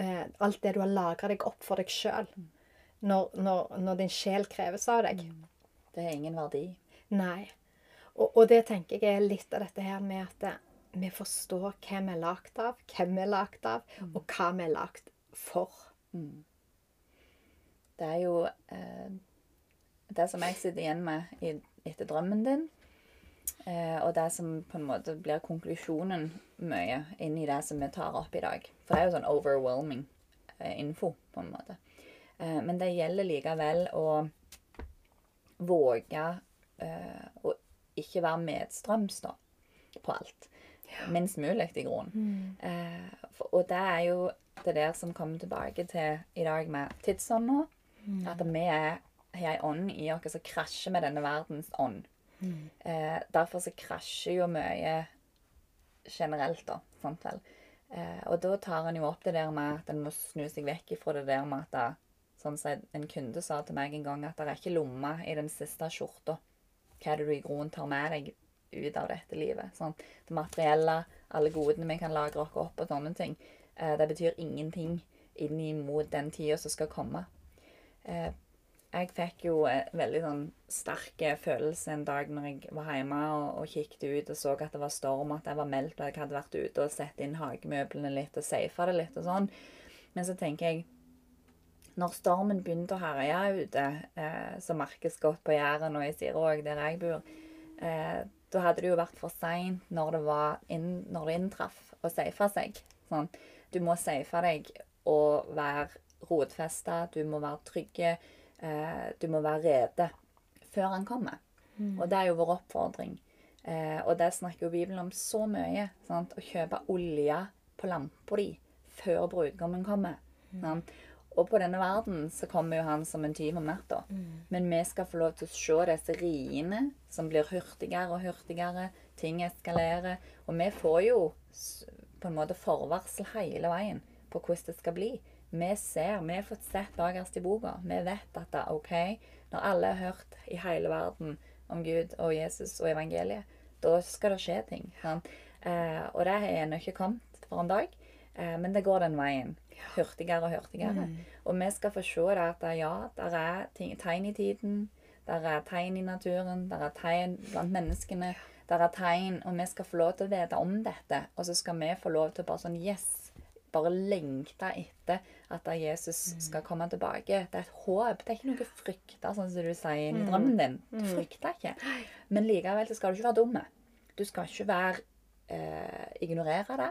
Eh, alt det du har lagra deg opp for deg sjøl. Når, når, når din sjel kreves av deg. Det har ingen verdi. Nei. Og, og det tenker jeg er litt av dette her med at vi forstår hvem vi er lagd av, hvem vi er lagd av, og hva vi er lagd for. Det er jo eh, det som jeg sitter igjen med i, etter drømmen din, eh, og det som på en måte blir konklusjonen mye inn i det som vi tar opp i dag. For det er jo sånn overwhelming eh, info, på en måte. Eh, men det gjelder likevel å våge eh, å ikke være medstrøms da, på alt. Minst mulig, i grunnen. Eh, for, og det er jo det der som kommer tilbake til i dag med tidsånda. At vi er, har ei ånd i oss som krasjer med denne verdens ånd. Eh, derfor så krasjer jo mye generelt, da. Sant vel? Eh, og da tar han jo opp det der med at en må snu seg vekk ifra det der med at Sånn som en kunde sa til meg en gang, at det er ikke lomme i den siste skjorta. Hva er det du i grunnen tar med deg ut av dette livet. Sånn, det materielle, alle godene vi kan lagre oss opp og sånne ting, eh, det betyr ingenting inn mot den tida som skal komme. Eh, jeg fikk jo en veldig sånn sterk følelse en dag når jeg var hjemme og, og kikket ut og så at det var storm, at jeg var meldt, og jeg hadde vært ute og sett inn hagemøblene litt og safa det litt og sånn. Men så tenker jeg når stormen begynte å herje ute, eh, som merkes godt på Jæren og i Siråg, der jeg bor, eh, da hadde det jo vært for seint når, det var inn, når det inntraff, å safe seg. Sånn. Du må safe deg og være rotfesta, du må være trygge eh, du må være rede før han kommer. Mm. Og det er jo vår oppfordring. Eh, og det snakker jo Bibelen om så mye. Sant? Å kjøpe olje på lampa di før brudgommen kommer. Sant? Og på denne verden så kommer jo han som en tyv om natta. Men vi skal få lov til å se disse riene som blir hurtigere og hurtigere. Ting eskalerer. Og vi får jo på en måte forvarsel hele veien på hvordan det skal bli. Vi ser, vi har fått sett bakerst i boka. Vi vet at det, OK, når alle har hørt i hele verden om Gud og Jesus og evangeliet, da skal det skje ting. Han, Eh, og det er ennå ikke kommet for en dag, eh, men det går den veien. Hurtigere og hurtigere. Og vi skal få se det at ja, det er ting, tegn i tiden. Det er tegn i naturen. Det er tegn blant menneskene. Det er tegn, og vi skal få lov til å vite om dette. Og så skal vi få lov til å bare sånn Yes! Bare lengte etter at Jesus skal komme tilbake. Det er et håp. Det er ikke noe frykte, sånn som du sier i drømmen din. Du frykter ikke. Men likevel så skal du ikke være dumme. Du skal ikke være eh, ignorere det.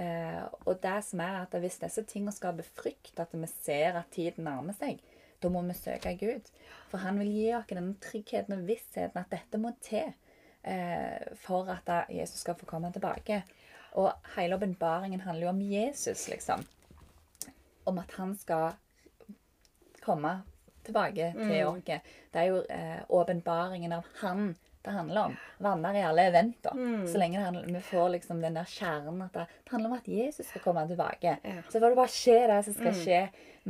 Eh, og det som er at hvis disse tingene skaper frykt, at vi ser at tiden nærmer seg, da må vi søke Gud. For han vil gi oss den tryggheten og vissheten at dette må til eh, for at da Jesus skal få komme tilbake. Og hele åpenbaringen handler jo om Jesus, liksom. Om at han skal komme tilbake til oss. Det er jo eh, av han det handler om. Vanner i alle eventer. Så lenge det handler, vi får liksom den der kjernen at det, det handler om at Jesus skal komme tilbake. Ja. Så får det bare skje det som skal skje.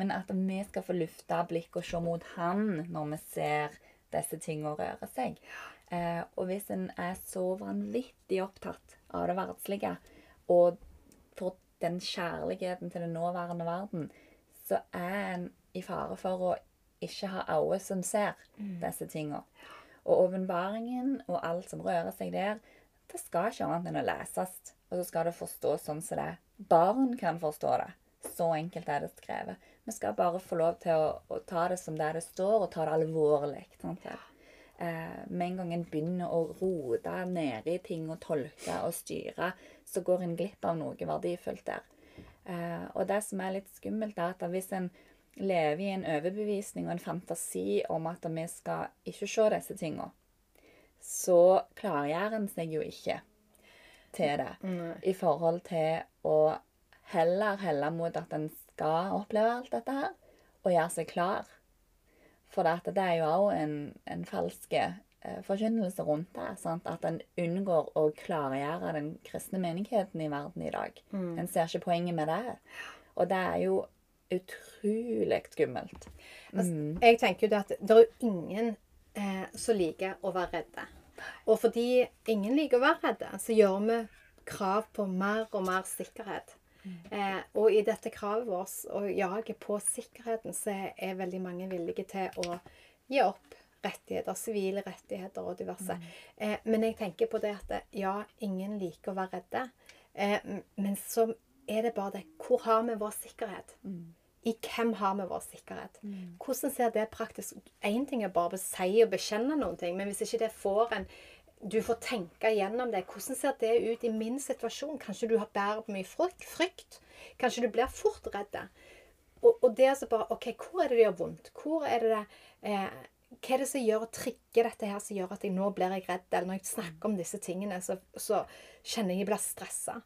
Men at vi skal få lufta blikket og se mot han når vi ser disse tingene røre seg. Eh, og hvis en er så vanvittig opptatt av det verdslige, og får den kjærligheten til den nåværende verden, så er en i fare for å ikke ha øyne som ser disse tingene. Og åpenbaringen og alt som rører seg der, det skal ikke annet enn å leses. Og så skal det forstås sånn som det. Barn kan forstå det. Så enkelt er det skrevet. Vi skal bare få lov til å, å ta det som det det står, og ta det alvorlig. vel? Eh, med en gang en begynner å rote i ting og tolke og styre, så går en glipp av noe verdifullt der. Eh, og det som er litt skummelt, er at hvis en lever i en overbevisning og en fantasi om at vi skal ikke se disse tingene, så klargjør en seg jo ikke til det Nei. i forhold til å heller helle mot at en skal oppleve alt dette her, og gjøre seg klar. For det, det er jo òg en, en falsk eh, forkynnelse rundt det. Sant? At en unngår å klargjøre den kristne menigheten i verden i dag. En ser ikke poenget med det. Og det er jo utrolig skummelt. Altså, jeg tenker jo det at det er jo ingen eh, som liker å være redde. Og fordi ingen liker å være redde, så gjør vi krav på mer og mer sikkerhet. Eh, og i dette kravet vårt og jaget på sikkerheten, så er veldig mange villige til å gi opp rettigheter, sivile rettigheter og diverse. Eh, men jeg tenker på det at ja, ingen liker å være redde. Eh, men så er det bare det Hvor har vi vår sikkerhet? I hvem har vi vår sikkerhet? Hvordan ser det praktisk ut? Én ting er bare å si og bekjenne noen ting, men hvis ikke det får en Du får tenke gjennom det. Hvordan ser det ut i min situasjon? Kanskje du har bærer på mye frykt? frykt? Kanskje du blir fort redd? Og, og det er altså bare OK, hvor er det det gjør vondt? Hvor er det det eh, Hva er det som gjør å trigge dette her, som gjør at jeg nå blir jeg redd? Eller når jeg snakker om disse tingene, så, så kjenner jeg jeg blir stressa.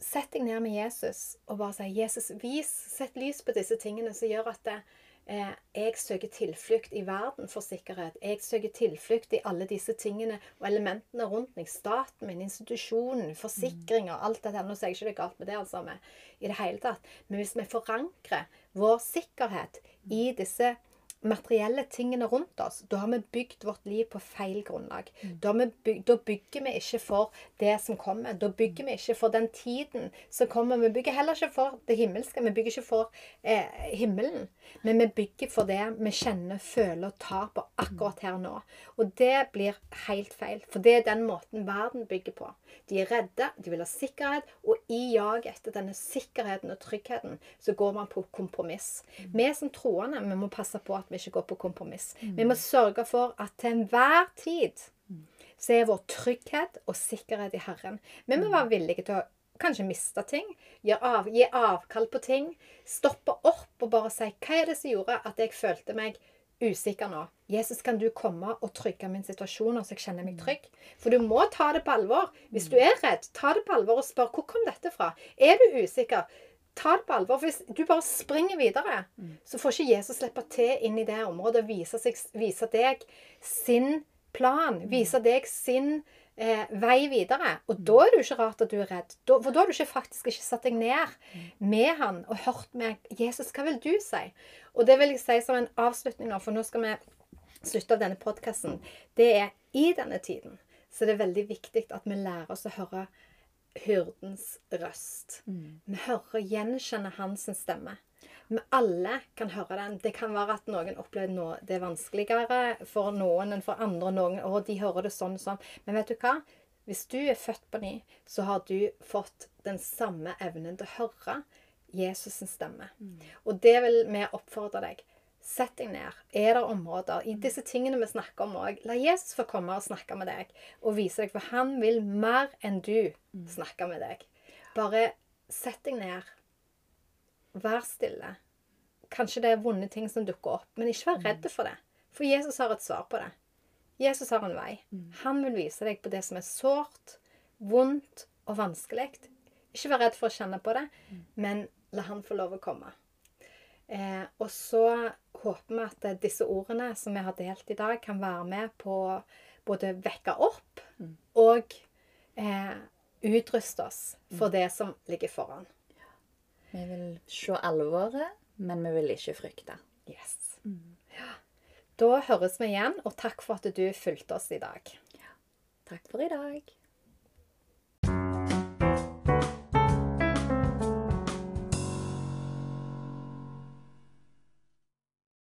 Sett deg ned med Jesus og bare si 'Jesus, vis, sett lys på disse tingene som gjør at det, eh, jeg søker tilflukt i verden for sikkerhet. Jeg søker tilflukt i alle disse tingene og elementene rundt meg. Staten min, institusjonen, forsikringer, alt dette. Nå sier jeg ikke det er galt med det, altså, med, i det hele tatt. Men hvis vi forankrer vår sikkerhet i disse materielle tingene rundt oss, da har vi bygd vårt liv på feil grunnlag. Da, har vi byg, da bygger vi ikke for det som kommer. Da bygger vi ikke for den tiden som kommer. Vi bygger heller ikke for det himmelske. Vi bygger ikke for eh, himmelen. Men vi bygger for det vi kjenner, føler og tar på akkurat her og nå. Og det blir helt feil. For det er den måten verden bygger på. De er redde, de vil ha sikkerhet, og i jaget etter denne sikkerheten og tryggheten, så går man på kompromiss. Vi som troende vi må passe på at vi ikke går på kompromiss. Vi må sørge for at til enhver tid så er vår trygghet og sikkerhet i Herren. Vi må være villige til å kanskje miste ting, gi, av, gi avkall på ting, stoppe opp og bare si hva er det som gjorde at jeg følte meg usikker nå. Jesus, kan du komme og trygge min situasjon, så jeg kjenner meg trygg? For du må ta det på alvor. Hvis du er redd, ta det på alvor og spør hvor kom dette fra. Er du usikker? Ta det på alvor. For hvis du bare springer videre, så får ikke Jesus slippe til inn i det området og vise, seg, vise deg sin plan. Vise deg sin eh, vei videre. Og da er det jo ikke rart at du er redd. Da, for da har du ikke faktisk ikke satt deg ned med han og hørt med Jesus, hva vil du si? Og det vil jeg si som en avslutning nå, for nå skal vi slutte av denne podkasten. Det er i denne tiden så det er veldig viktig at vi lærer oss å høre hyrdens røst. Vi hører gjenkjenner hans stemme. Vi alle kan høre den. Det kan være at noen opplever noe det er vanskeligere for noen enn for andre. Noen, og de hører det sånn og sånn. Men vet du hva? Hvis du er født på ny, så har du fått den samme evnen til å høre Jesus' stemme. Og det vil vi oppfordre deg. Sett deg ned. Er det områder i disse tingene vi snakker om òg? La Jesus få komme og snakke med deg og vise deg, for han vil mer enn du snakke med deg. Bare sett deg ned. Vær stille. Kanskje det er vonde ting som dukker opp, men ikke vær redd for det. For Jesus har et svar på det. Jesus har en vei. Han vil vise deg på det som er sårt, vondt og vanskelig. Ikke vær redd for å kjenne på det, men la han få lov å komme. Eh, og så håper vi at eh, disse ordene som vi har delt i dag, kan være med på både vekke opp og eh, utruste oss for det som ligger foran. Vi vil se alvoret, men vi vil ikke frykte. Yes. Ja. Da høres vi igjen, og takk for at du fulgte oss i dag. Takk for i dag.